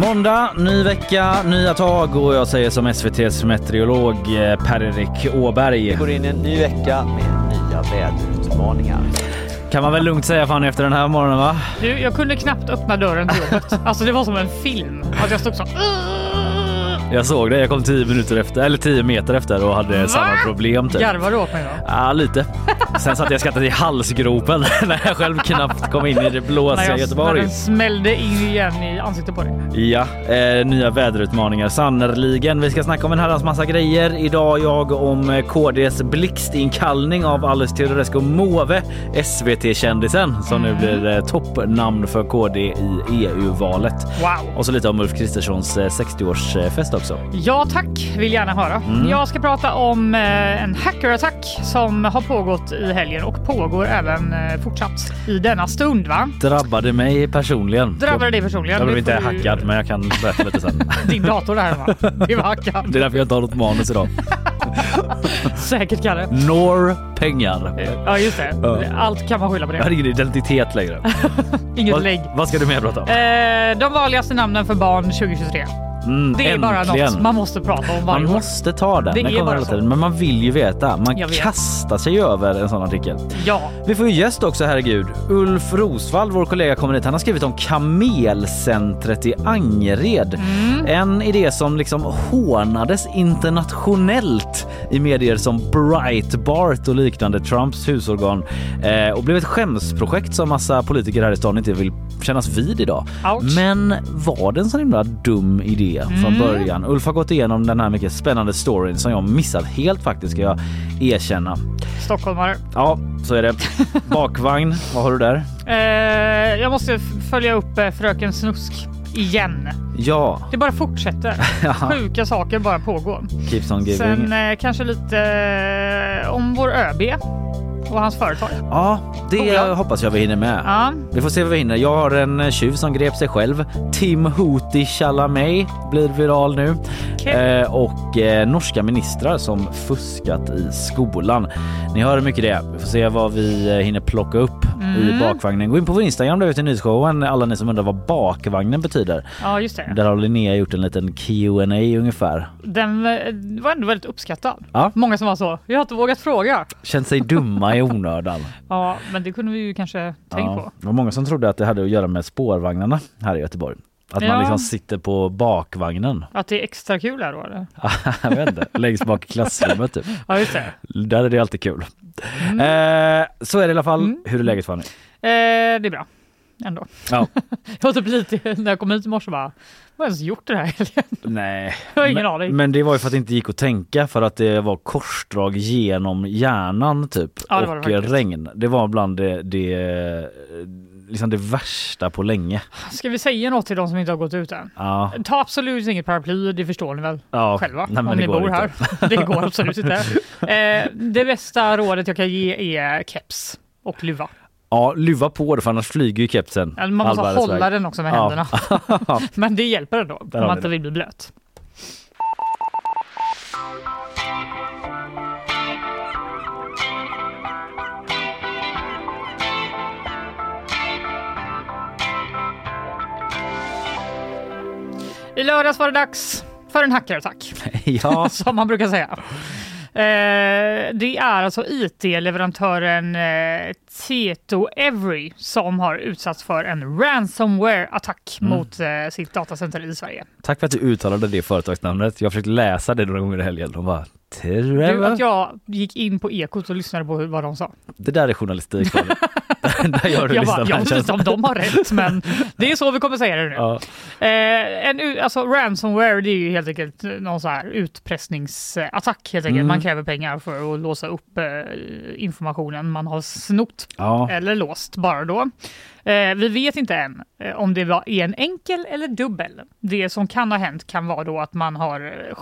Måndag, ny vecka, nya tag och jag säger som SVTs meteorolog eh, Per-Erik Åberg. Vi går in i en ny vecka med nya väderutmaningar. Kan man väl lugnt säga fan efter den här morgonen va? Du, jag kunde knappt öppna dörren till jobbet. Alltså det var som en film. Att jag stod så. Jag såg det, jag kom 10 minuter efter, eller 10 meter efter och hade Va? samma problem typ. Garvar du åt mig då? Ja, lite. Sen satt jag och skrattade i halsgropen när jag själv knappt kom in i det När, blåsiga jag, när Göteborg. den smällde in igen i ansiktet på dig. Ja, eh, nya väderutmaningar sannerligen. Vi ska snacka om en herrans massa grejer. Idag jag om eh, KDs blixtinkallning av Alice Teodorescu Måwe, SVT-kändisen som nu blir eh, toppnamn för KD i EU-valet. Wow. Och så lite om Ulf Kristerssons eh, 60-årsfest också. Ja tack, vill gärna höra. Mm. Jag ska prata om eh, en hackerattack som har pågått i helgen och pågår även eh, fortsatt i denna stund. Va? Drabbade mig personligen. Drabbade dig personligen? Jag blev Det inte du- hackad, men jag kan berätta lite sen. Din dator där va? Det var hackad. Det är därför jag inte har något manus idag. Säkert Kalle. Når pengar. Ja just det. Ja. Allt kan man skylla på Jag har det. ingen identitet längre. Inget lägg. vad ska du mer prata om? Eh, de vanligaste namnen för barn 2023. Mm, Det är bara äntligen. något man måste prata om varje Man måste ta den. Det den är bara så. Men man vill ju veta. Man kastar sig över en sån artikel. Ja, Vi får ju gäst också, herregud. Ulf Rosvall, vår kollega, kommer hit. Han har skrivit om Kamelcentret i Angered. Mm. En idé som liksom hånades internationellt i medier som Breitbart och liknande, Trumps husorgan. Eh, och blev ett skämsprojekt som massa politiker här i stan inte vill kännas vid idag. Ouch. Men var det en sån himla dum idé från Mm. början? Ulf har gått igenom den här mycket spännande storyn som jag missat helt faktiskt ska jag erkänna. stockholmare. Ja, så är det. Bakvagn, vad har du där? Eh, jag måste följa upp eh, Fröken Snusk igen. Ja, Det bara fortsätter. Sjuka saker bara pågår. keeps on giving. Sen eh, kanske lite eh, om vår ÖB och hans företag. Ja, det Skolan. hoppas jag vi hinner med. Ja, Vi får se vad vi hinner. Jag har en eh, tjuv som grep sig själv. Tim Hoti Chalamet blir viral nu. Okej. Eh, och eh, norska ministrar som fuskat i skolan. Ni hör hur mycket det är. Vi får se vad vi eh, hinner plocka upp Mm. i bakvagnen. Gå in på vår Instagram där ute i nyhetsshowen. Alla ni som undrar vad bakvagnen betyder. ja just det. Där har Linnea gjort en liten Q&A ungefär. Den eh, var ändå väldigt uppskattad. Ja. Många som var så. Jag har inte vågat fråga. Känt sig dumma i onödan. Ja, men det kunde vi ju kanske tänkt Ja, på. Det var många som trodde att det hade att göra med spårvagnarna här i Göteborg. Att man Ja. liksom sitter på bakvagnen. Att det är extra kul här då eller? jag vet inte, längst bak i klassrummet typ. Ja just det. Där är det alltid kul. Mm. Eh, så är det i alla fall. Hur är läget Fanny? Eh, det är bra. Ändå. Ja. Jag var typ lite, när jag kom hit i morse bara, har ens gjort det här helgen? Nej. Jag har ingen men, aning. Men det var ju för att det inte gick att tänka för att det var korsdrag genom hjärnan typ. Ja, det det och faktiskt. regn. Det var bland det, det liksom det värsta på länge. Ska vi säga något till de som inte har gått ut än? Ja, Ta absolut inget paraply, det förstår ni väl ja. själva Nej, men om det ni bor inte. här. Det går absolut inte. Eh, det bästa rådet jag kan ge är keps och luva. Ja, luva på det för annars flyger ju kepsen. Eller Man måste hålla väg. den också med Ja. händerna. Men det hjälper ändå om man inte vill bli blöt. I lördags var det dags för en hackerattack, ja, som man brukar säga. Eh, det är alltså IT-leverantören eh, Tieto Every som har utsatts för en ransomware-attack Mm. mot eh, sitt datacenter i Sverige. tack för att du uttalade det företagsnamnet. Jag har försökt läsa det några gånger i helgen. De bara, Du, Trevor. att jag gick in på Ekot och lyssnade på vad de sa. Det där är journalistik. Där gör du Jag, bara, jag vet inte om de har rätt, men det är så vi kommer säga det nu. Ja. Eh, en, alltså, ransomware det är ju helt enkelt någon så här utpressningsattack. Helt enkelt. Mm. Man kräver pengar för att låsa upp eh, informationen man har snott Ja. eller låst bara då. Eh, vi vet inte än eh, om det var en enkel eller dubbel. Det som kan ha hänt kan vara då att man har eh,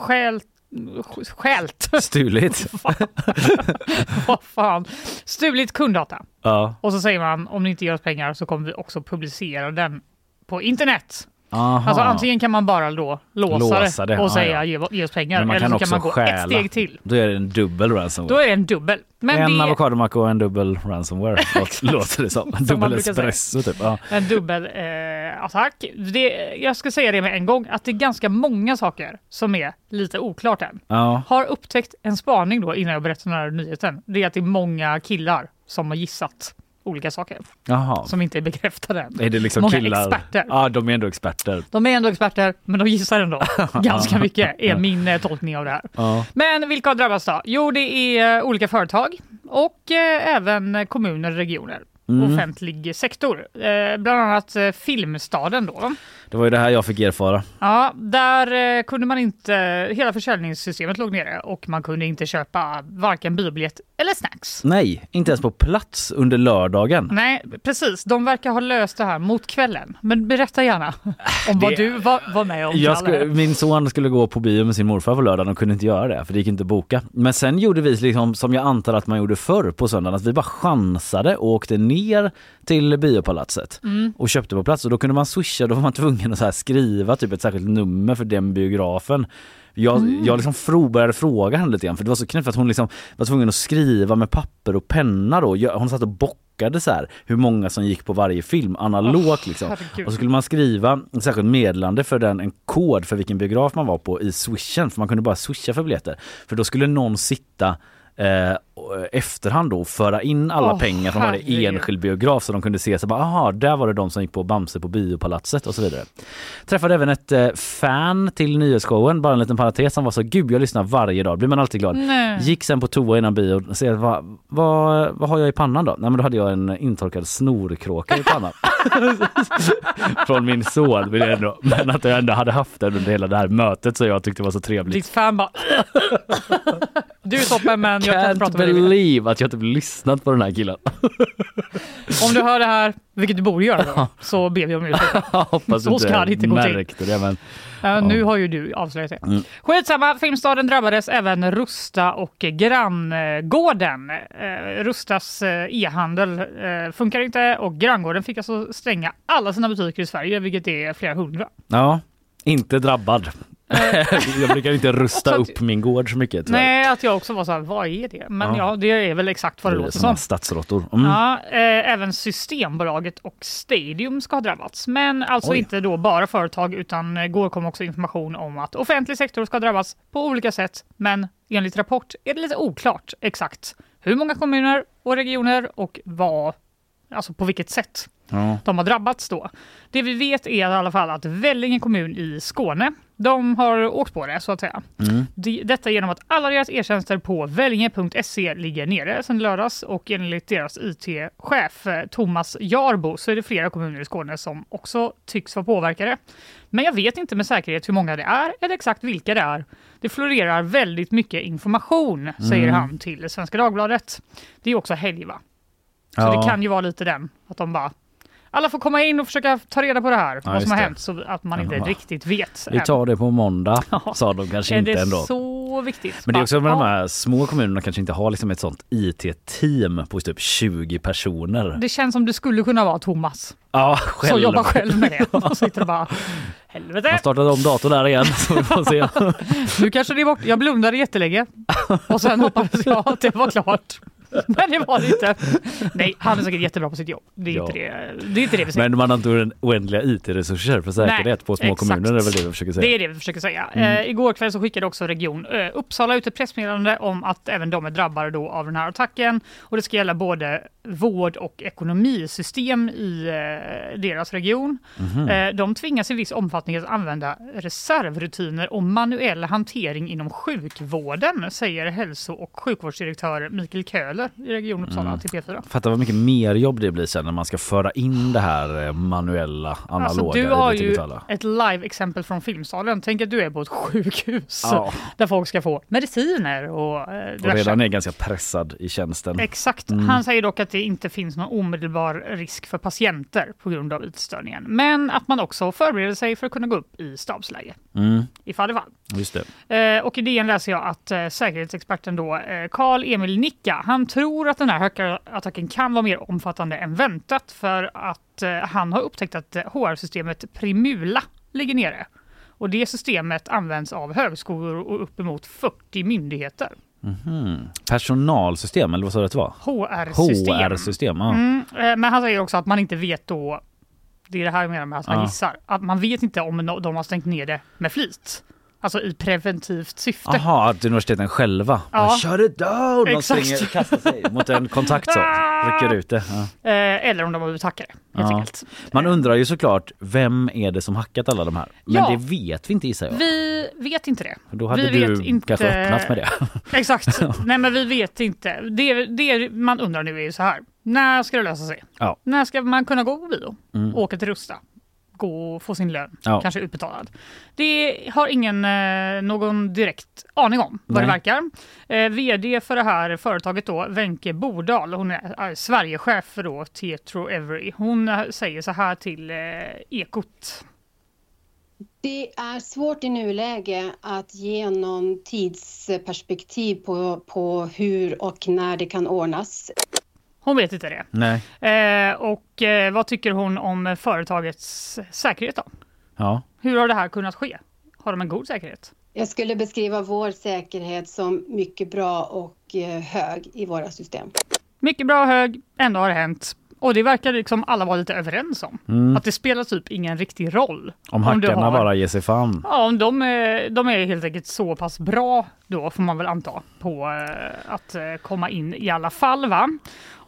Stjält? Stulit. Vad fan? Stulit kunddata. Ja. Och så säger man om ni inte ger oss pengar så kommer vi också publicera den på internet. Aha. Alltså antingen kan man bara då låsa, Låsa det, och säga ja. ge, ge oss pengar eller så kan man gå ett stjäla. steg till. Då är det en dubbel ransomware. Då är det en dubbel. Men en det avokadomacka och en dubbel ransomware låt- låter det som. man Dubbel espresso typ. Ja. en dubbel eh, attack. Det, jag ska säga det med en gång att det är ganska många saker som är lite oklart än. Ja. Har upptäckt en spaning då innan jag berättar den här nyheten. Det är att det är många killar som har gissat olika saker Jaha. som inte är bekräftade än. Är det liksom Många killar? experter. Ja, de är ändå experter. De är ändå experter, men de gissar ändå ganska mycket, är min eh, tolkning av det här. Ja. Men vilka har drabbats då? Jo, det är eh, olika företag och eh, även kommuner och regioner. Mm. Offentlig sektor. Eh, bland annat eh, Filmstaden då. Det var ju det här jag fick erfara. Ja, där eh, kunde man inte, hela försäljningssystemet låg nere och man kunde inte köpa varken biobiljett eller snacks. Nej, inte ens på plats under lördagen. Nej, precis. De verkar ha löst det här mot kvällen. Men berätta gärna om vad Det- du var, var med om. Jag skulle, min son skulle gå på bio med sin morfar på lördagen och kunde inte göra det för det gick inte att boka. Men sen gjorde vi liksom som jag antar att man gjorde förr på söndagen att vi bara chansade och åkte ner till biopalatset Mm. och köpte på plats och då kunde man swisha, då var man tvungen att så skriva typ ett särskilt nummer för den biografen. Jag, Mm. jag liksom fro, började fråga henne lite grann för det var så knäppt att hon liksom var tvungen att skriva med papper och penna då. Hon satt och bockade så här hur många som gick på varje film analogt liksom. herregud. Och så skulle man skriva ett särskilt meddelande för den, en kod för vilken biograf man var på i swishen för man kunde bara swisha för biljetter. För då skulle någon sitta eh, efterhand då föra in alla Åh, pengar från varje enskild biograf så de kunde se så bara, aha, där var det de som gick på Bamse på biopalatset och så vidare. Träffade även ett eh, fan till nyhetsshowen, bara en liten parentes, som var så gud jag lyssnar varje dag, blir man alltid glad. Nej. Gick sen på toa innan bio och ser vad, vad, vad har jag i pannan då? Nej men då hade jag en intorkad snorkråka i pannan. Från min son vill jag ändå, men att jag ändå hade haft den under hela det här mötet så jag tyckte det var så trevligt. Ditt fan bara... du är toppen men jag kan inte prata med. Believe att jag typ lyssnat på den här killen. Om du hör det här, vilket du borde göra då, så ber vi om ursäkt. Hoppas Så ska det inte gå till. det men Ja, nu har ju du avslöjat det. Mm. Skitsamma, Filmstaden drabbades även Rusta och granngården. Eh, Rustas eh, e-handel eh, funkar inte och granngården fick alltså stänga alla sina butiker i Sverige, vilket är flera hundra. ja, inte drabbad. Jag brukar inte rusta att- upp min gård så mycket tyvärr. Nej, att jag också var så här, vad är det? Men Ja. ja, det är väl exakt vad det Det låter som. stadsråttor. Mm. Ja, eh, även Systembolaget och Stadium ska ha drabbats. Men alltså Oj. inte då bara företag utan eh, igår kom också information om att offentlig sektor ska drabbas på olika sätt. Men enligt rapport är det lite oklart exakt hur många kommuner och regioner och vad, alltså på vilket sätt Ja. de har drabbats då. Det vi vet är i alla fall att Vellinge kommun i Skåne, de har åkt på det så att säga. Mm. De- Detta genom att alla deras e-tjänster på vellinge.se ligger nere sedan lördags och enligt deras IT-chef eh, Thomas Jarbo så är det flera kommuner i Skåne som också tycks vara påverkade. Men jag vet inte med säkerhet hur många det är eller exakt vilka det är. Det florerar väldigt mycket information, säger Mm. han till Svenska Dagbladet. Det är också helg va? Så Ja. det kan ju vara lite den, att de bara alla får komma in och försöka ta reda på det här, vad just som har det. hänt, så att man inte Jaha. riktigt vet. Vi tar det på måndag, Ja. sa de kanske är inte det ändå. så viktigt? Men det är också med de Ja, här små kommunerna kanske inte har liksom ett sånt IT-team på typ 20 personer. Det känns som det skulle kunna vara Thomas Ja, själv. som jobbar själv med det. Och sitter och bara, helvete, Jag startat om datorn där igen så vi får se. nu kanske det är bort. Jag blundade jättelänge och sen hoppades jag att det var klart. Men det var det inte. Nej, han är säkert jättebra på sitt jobb. Det är, Ja. inte, det. Det är inte det vi säger. Men man har inte oändliga IT-resurser för säkerhet Nej, på små exakt. kommuner, det är väl det vi försöker säga. Det är det vi försöker säga. Mm. Eh, igår kväll så skickade också Region eh, Uppsala ut ett pressmeddelande om att även de är drabbade då av den här attacken. Och det ska gälla både vård och ekonomisystem i eh, deras region. Eh, de tvingas i viss omfattning att använda reservrutiner och manuell hantering inom sjukvården, säger hälso och sjukvårdsdirektör Mikael Köhler i Region Uppsala Mm. till P4. Fatta vad mycket mer jobb det blir sen när man ska föra in det här eh, manuella, analoga Alltså, du i har ju ett live-exempel från Filmsalen. Tänk att du är på ett sjukhus Ja. där folk ska få mediciner och eh, Och redan är ganska pressad i tjänsten. Exakt. Mm. Han säger dock att det inte finns någon omedelbar risk för patienter på grund av utstörningen. Men att man också förbereder sig för att kunna gå upp i stabsläge Mm, ifall det fall. just det. Eh, och i DN läser jag att eh, säkerhetsexperten då, eh, Carl Emil Nicka, han tror att den här hackerattacken kan vara mer omfattande än väntat för att eh, han har upptäckt att eh, HR-systemet Primula ligger nere. Och det systemet används av högskolor och uppemot 40 myndigheter. Mhm. Personalsystem, eller vad sa du att det var? HR-system. HR-system, ja. Mm, eh, men han säger också att man inte vet då, det är det här jag menar med att han Ja. gissar, att man vet inte om de har stängt ner det med flit. Alltså i preventivt syfte. Jaha, att universiteten själva Ja. ja. shut it down! De Exakt. springer, kastar sig mot en kontakt så, rycker ut det. Ja. Eh, eller om de har blivit hackare, helt Ja. enkelt. Man undrar ju såklart, vem är det som hackat alla de här? Men Ja. det vet vi inte gissar jag. Vi vet inte det. Då hade vi du vet inte- kanske öppnat med det. Exakt. Nej men vi vet inte. Det, det man undrar nu är ju så här. När ska det lösa sig? Ja. När ska man kunna gå på bio? Mm. Åka till Rusta? Gå och få sin lön, Ja. kanske utbetalad. Det har ingen eh, någon direkt aning om vad det Nej. verkar. Eh, VD för det här företaget då, Wenche Bordal, hon är eh, Sverigechef för då Tetro Every. Hon eh, säger så här till eh, Ekot. Det är svårt i nuläge att ge någon tidsperspektiv på, på hur och när det kan ordnas. Hon vet inte det. Nej. Eh, och eh, vad tycker hon om företagets säkerhet då? Ja. Hur har det här kunnat ske? Har de en god säkerhet? Jag skulle beskriva vår säkerhet som mycket bra och eh, hög i våra system. Mycket bra hög, ändå har det hänt. Och det verkar liksom alla vara lite överens om. Att det spelar typ ingen riktig roll. Om hackarna har- bara ger sig fan. Ja, om de är, de är helt enkelt så pass bra då får man väl anta på eh, att eh, komma in i alla fall. Va?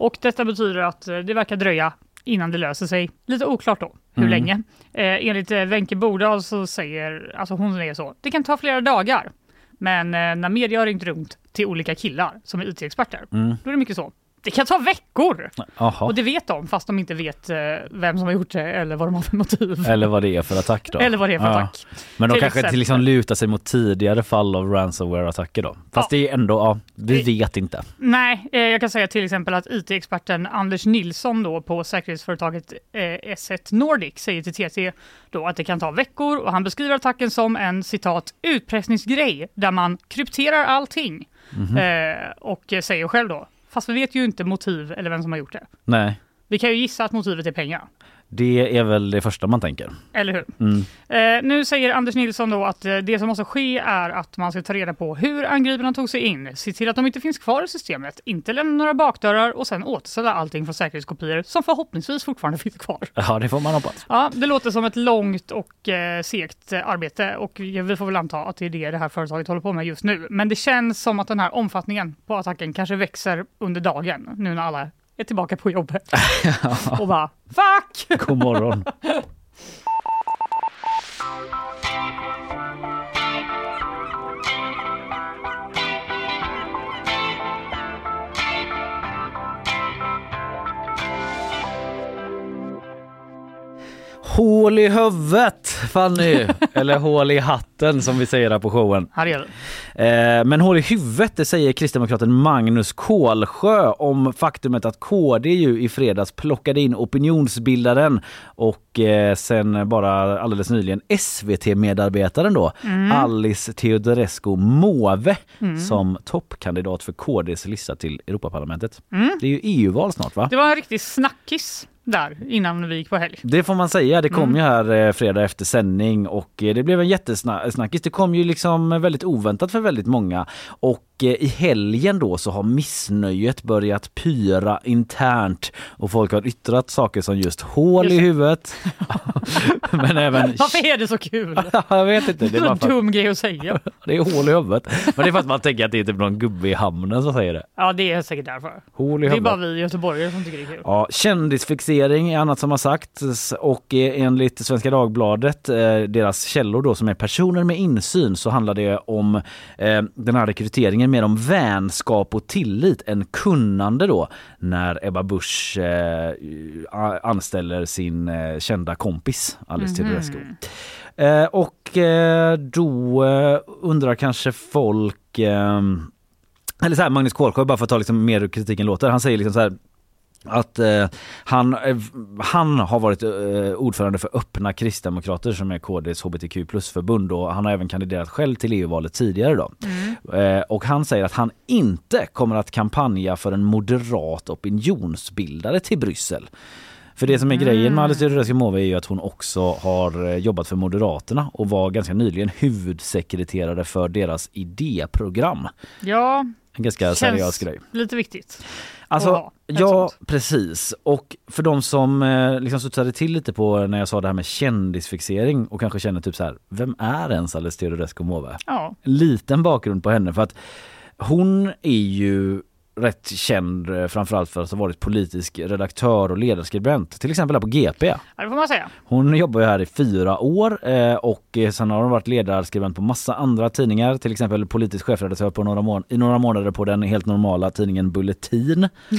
Och detta betyder att eh, det verkar dröja innan det löser sig. Lite oklart då hur Mm. länge. Eh, enligt eh, Wenche Bordal så säger, alltså hon säger så, det kan ta flera dagar. Men eh, när media har ringt runt till olika killar som är IT-experter, Mm. då är det mycket så. Det kan ta veckor! Jaha. Och det vet de fast de inte vet eh, vem som har gjort det eller vad de har för motiv. Eller vad det är för attack då. Eller vad det är för Ja. attack. Men de Till kanske exempel. liksom lutar sig mot tidigare fall av ransomware-attacker då. Fast Ja. det är ändå, ja, vi Det- vet inte. Nej, eh, jag kan säga till exempel att IT-experten Anders Nilsson då på säkerhetsföretaget eh, S1 Nordic säger till TT då att det kan ta veckor och han beskriver attacken som en citat utpressningsgrej där man krypterar allting. Mhm. Eh, och säger själv då, fast vi vet ju inte motiv eller vem som har gjort det. Nej, Vi kan ju gissa att motivet är pengar. Det är väl det första man tänker. Eller hur? Mm. Eh, nu säger Anders Nilsson då att eh, det som måste ske är att man ska ta reda på hur angriparna tog sig in, se till att de inte finns kvar i systemet, inte lämna några bakdörrar och sen återställa allting från säkerhetskopior som förhoppningsvis fortfarande finns kvar. Ja, det får man hoppas. Ja, det låter som ett långt och eh, segt eh, arbete och vi får väl anta att det är det det här företaget håller på med just nu. Men det känns som att den här omfattningen på attacken kanske växer under dagen nu när alla är tillbaka på jobbet. och bara fuck! God morgon. Hål i huvudet Fanny! Eller hål i hatten som vi säger här på showen. Här. Eh, men hål i huvudet det säger kristdemokraten Magnus Kålsjö om faktumet att KD ju i fredags plockade in opinionsbildaren och eh, sen bara alldeles nyligen SVT-medarbetaren då Alice Teodorescu Måwe som toppkandidat för KDs lista till Europaparlamentet. Det är ju EU-val snart va? Det var en riktig snackis där innan vi gick på helg. Det får man säga. Det kom ju här eh, fredag efter sändning och eh, det blev en jättesnackis. Det kom ju liksom väldigt oväntat för väldigt många och eh, i helgen då så har missnöjet börjat pyra internt och folk har yttrat saker som just hål i Just det. huvudet. Men även... Varför är det så kul? Jag vet inte. Det är, en att dum grej att säga. det är hål i huvudet. Men det är för att man tänker att det är typ någon gubbe i hamnen som säger det. Ja, det är säkert därför. Hål i Det är huvudet. bara vi göteborgare som tycker det är kul. Ja, kändisfixering är annat som har sagts och eh, enligt Svenska Dagbladet, eh, deras källor då som är personer med insyn så handlar det om den här rekryteringen mer om vänskap och tillit än kunnande då när Ebba Busch eh, anställer sin eh, kända kompis Alice Teodorescu. Eh, och eh, då eh, undrar kanske folk ehm, eller så här, Magnus Kålsjö, bara för att ta liksom mer hur kritiken låter, han säger liksom så här att eh, han, eh, han har varit eh, ordförande för Öppna Kristdemokrater som är KDs hbtq plus-förbund och han har även kandiderat själv till EU-valet tidigare då. Eh, och han säger att han inte kommer att kampanja för en moderat opinionsbildare till Bryssel. För det som är grejen med Alice Teodorescu Måwe är ju att hon också har eh, jobbat för Moderaterna och var ganska nyligen huvudsekreterare för deras idéprogram. Ja, En ganska seriös grej. lite viktigt. Alltså, ja precis. Och för de som eh, liksom studsade till lite på när jag sa det här med kändisfixering och kanske känner typ så här, vem är ens Alice Teodorescu Måwe? Ja, Liten bakgrund på henne för att hon är ju rätt känd eh, framförallt för att ha varit politisk redaktör och ledarskribent, till exempel här på GP. ja, det får man säga. Hon jobbar ju här i fyra år eh, och eh, sen har hon varit ledarskribent på massa andra tidningar, till exempel politisk chefredaktör på några mån- i några månader på den helt normala tidningen Bulletin.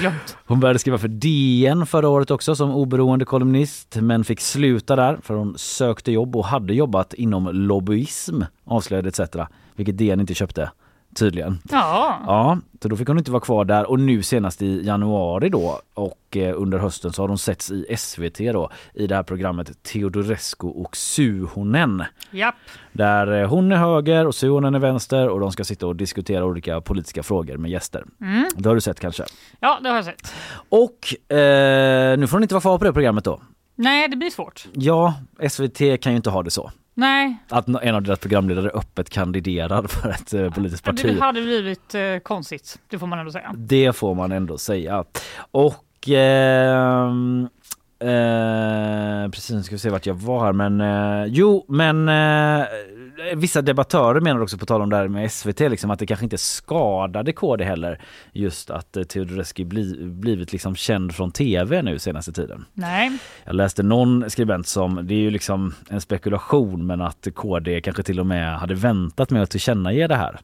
Glömt. hon började skriva för DN förra året också som oberoende kolumnist men fick sluta där för hon sökte jobb och hade jobbat inom lobbyism avslöjade etc. Vilket DN inte köpte tydligen. Ja, Ja, så då fick hon inte vara kvar där och nu senast i januari då och eh, under hösten så har hon setts i SVT då i det här programmet Teodorescu och Suhonen. japp. Där eh, hon är höger och Suhonen är vänster och de ska sitta och diskutera olika politiska frågor med gäster. Det har du sett kanske? Ja, det har jag sett. Och eh, nu får hon inte vara kvar på det programmet då. Nej, det blir svårt. Ja, SVT kan ju inte ha det så. Nej, Att en av deras programledare öppet kandiderar för ett eh, politiskt parti. det hade blivit eh, konstigt. Det får man ändå säga. Det får man ändå säga. Och ehm, eh, precis, nu ska vi se vart jag var här men eh, jo men vissa debattörer menar också på tal om det här med SVT liksom att det kanske inte skadade KD heller just att eh, Teodorescu bli, blivit liksom känd från tv nu senaste tiden. Nej, Jag läste någon skribent som, det är ju liksom en spekulation men att KD kanske till och med hade väntat med att tillkännage det här.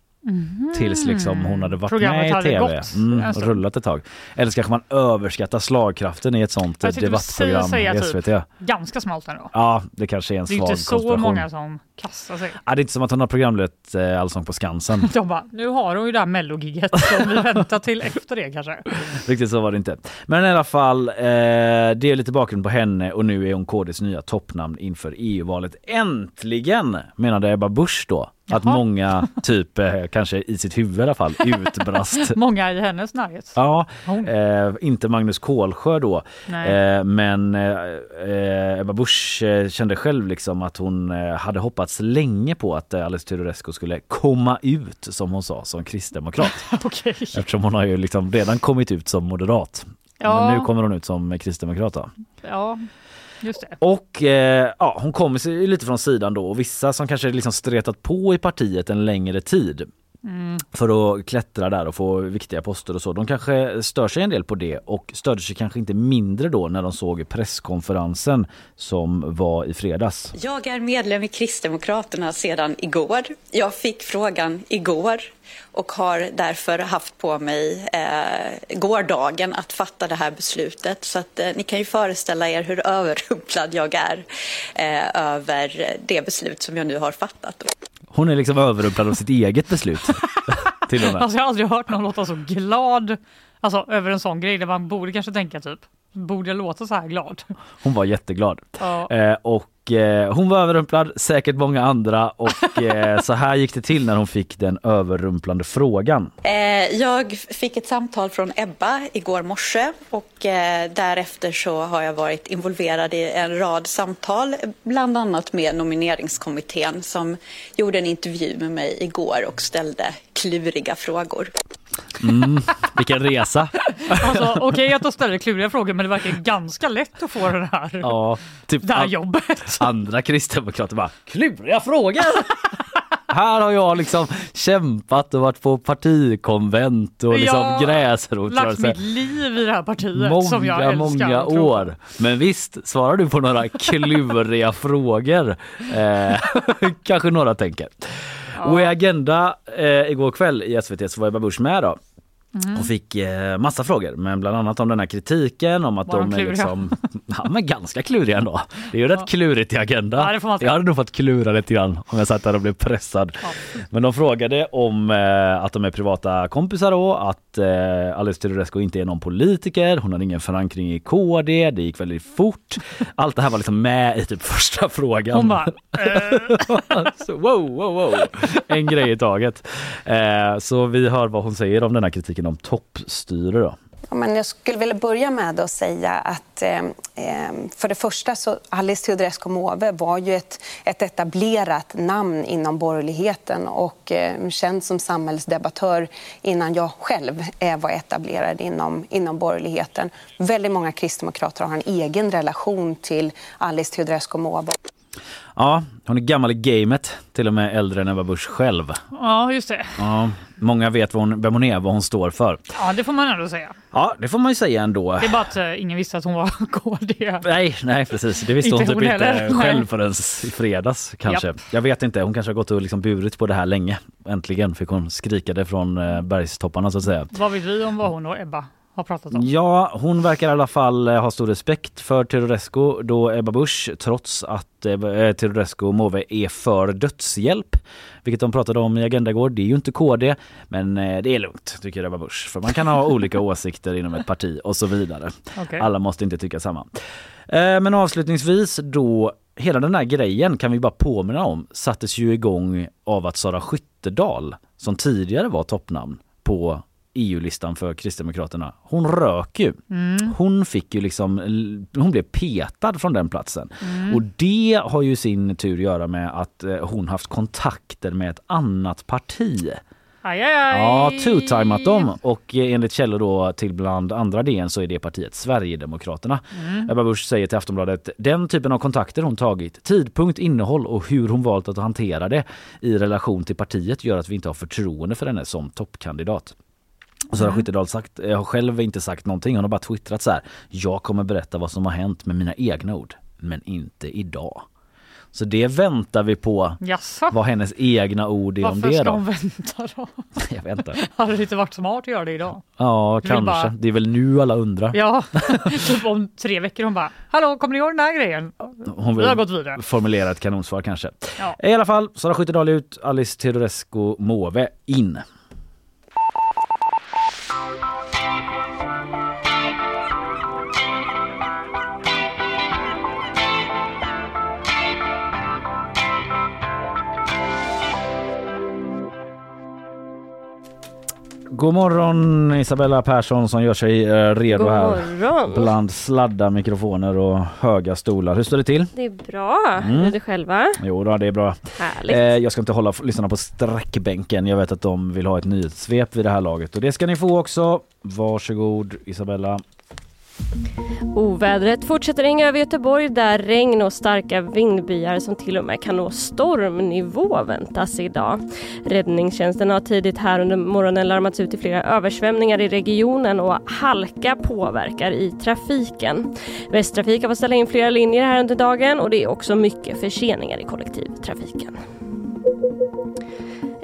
Tills liksom hon hade varit. Programmet med i hade tv gått mm, och stund. rullat ett tag. Eller så kanske man överskattar slagkraften i ett sånt Jag debattprogram säga i typ. SVT. ganska smalt ändå. Ja, det kanske är en Det är svag inte så många som kastar sig. Ja, det är inte som att hon har programlett eh, Allsång på Skansen. De bara, nu har hon ju det här mellogigget som vi väntar till efter det kanske. Riktigt så var det inte. Men i alla fall, eh, det är lite bakgrund på henne och nu är hon KDs nya toppnamn inför EU-valet. Äntligen menade Ebba Busch då. Att Jaha. många, typ eh, kanske i sitt huvud i alla fall, utbrast. Många i hennes närhet. Ja, eh, inte Magnus Kålsjö då. Eh, men eh, eh, Ebba Busch eh, kände själv liksom att hon hade hoppats länge på att Alice Teodorescu skulle komma ut som hon sa som kristdemokrat. Okej. Eftersom hon har ju liksom redan kommit ut som moderat. Ja. Men nu kommer hon ut som kristdemokrat. Då. Ja. Och eh, ja, hon kommer sig lite från sidan då och vissa som kanske liksom stretat på i partiet en längre tid för att klättra där och få viktiga poster och så. De kanske stör sig en del på det och störde sig kanske inte mindre då när de såg presskonferensen som var i fredags. Jag är medlem i Kristdemokraterna sedan igår. Jag fick frågan igår och har därför haft på mig eh, gårdagen att fatta det här beslutet. Så att eh, ni kan ju föreställa er hur överrumplad jag är eh, över det beslut som jag nu har fattat. Hon är liksom överrumplad av sitt eget beslut. Till och med. Alltså jag har aldrig hört någon låta så glad alltså, över en sån grej där man borde kanske tänka typ, borde jag låta så här glad? Hon var jätteglad. Ja. Eh, och eh, hon var överrumplad, säkert många andra och eh, så här gick det till när hon fick den överrumplande frågan. Eh, jag fick ett samtal från Ebba igår morse och därefter så har jag varit involverad i en rad samtal, bland annat med nomineringskommittén som gjorde en intervju med mig igår och ställde kluriga frågor. Mm, vilken resa! Alltså, Okej att de ställer kluriga frågor men det verkar ganska lätt att få den här, Ja, typ det här an- jobbet. andra kristdemokrater bara kluriga frågor. Här har jag liksom kämpat och varit på partikonvent och liksom Jag Lagt gräsrotsrörelse. mitt liv i det här partiet som jag Många, älskar. många år. Men visst, svarar du på några kluriga frågor? Eh, kanske några tänker. Och i Agenda eh, igår kväll i SVT så var Ebba Busch med då. Mm. Och fick eh, massa frågor, men bland annat om den här kritiken om att Var de de är liksom, ja men ganska kluriga ändå. Det är ju rätt klurigt i Agenda. Ja, jag hade nog fått klura lite grann om jag satt där och blev pressad. Men de frågade om eh, att de är privata kompisar då, att eh, Alice Teodorescu inte är någon politiker, hon har ingen förankring i KD, det gick väldigt fort. Allt det här var liksom med i typ första frågan. Hon bara, eh, så, wow, wow, wow. En grej i taget. Eh, så vi hör vad hon säger om den här kritiken om toppstyre då. Ja, men jag skulle vilja börja med att säga att eh, eh för det första så Alice Teodorescu Måwe var ju ett, ett etablerat namn inom borgerligheten och eh, känd som samhällsdebattör innan jag själv eh, var etablerad inom, inom borgerligheten. Väldigt många kristdemokrater har en egen relation till Alice Teodorescu Måwe. Ja, hon är gammal i gamet, till och med äldre än Ebba Busch själv. ja just det. Ja, många vet vad hon, vem hon är, vad hon står för. Ja det får man ändå säga. Ja, det får man ju säga ändå. Det är bara att eh, ingen visste att hon var KD. Nej, nej precis. Det visste Inte hon typ hon inte heller. själv förrän i fredags kanske. Jag vet inte, hon kanske har gått och liksom burit på det här länge. Äntligen fick hon skrika det från eh, bergstopparna så att säga. Vad vet vi om vad hon och Ebba har pratat om? Ja, hon verkar i alla fall eh, ha stor respekt för Teodorescu då Ebba Busch, trots att eh, Teodorescu och Måwe är för dödshjälp, vilket de pratade om i Agenda igår. Det är ju inte KD, men eh, det är lugnt tycker Ebba Busch, för man kan ha olika åsikter inom ett parti och så vidare. Okej. Alla måste inte tycka samma. Eh, Men avslutningsvis då, hela den här grejen kan vi bara påminna om sattes ju igång av att Sara Skyttedal, som tidigare var toppnamn på EU-listan för Kristdemokraterna, hon rök ju. Hon fick ju liksom, hon blev petad från den platsen. Och det har ju sin tur att göra med att eh, hon haft kontakter med ett annat parti. Aj, aj, aj. Ja, two-timat dem och eh, enligt källor då till bland andra DN så är det partiet Sverigedemokraterna. Ebba Busch säger till Aftonbladet den typen av kontakter hon tagit, tidpunkt, innehåll och hur hon valt att hantera det i relation till partiet gör att vi inte har förtroende för henne som toppkandidat. Och så har Skyttedal sagt, jag har själv inte sagt någonting, hon har bara twittrat så här. Jag kommer berätta vad som har hänt med mina egna ord, men inte idag. Så det väntar vi på, Jaså? vad hennes egna ord är om Varför det ska då. hon vänta då? Jag vet inte. Hade det inte varit smart att göra det idag? Ja, vill kanske. bara- Det är väl nu alla undrar. Ja, typ om tre veckor hon bara Hallå, kommer ni ihåg den här grejen? Hon Vi har gått vidare. formulera ett kanonsvar kanske. Ja. I alla fall, Sara Skyttedal ut, Alice Teodorescu Måwe in. God morgon Isabella Persson som gör sig eh, redo God här morgon. bland sladdar, mikrofoner och höga stolar. Hur står det till? Det är bra. Mm. Hur är det själva? Jo då, det är bra. Härligt. Eh, jag ska inte hålla lyssnarna på sträckbänken. Jag vet att de vill ha ett nyhetssvep vid det här laget och det ska ni få också. Varsågod Isabella. Ovädret fortsätter hänga över Göteborg där regn och starka vindbyar som till och med kan nå stormnivå väntas idag. Räddningstjänsten har tidigt här under morgonen larmats ut i flera översvämningar i regionen och halka påverkar i trafiken. Västtrafik har fått ställa in flera linjer här under dagen och det är också mycket förseningar i kollektivtrafiken.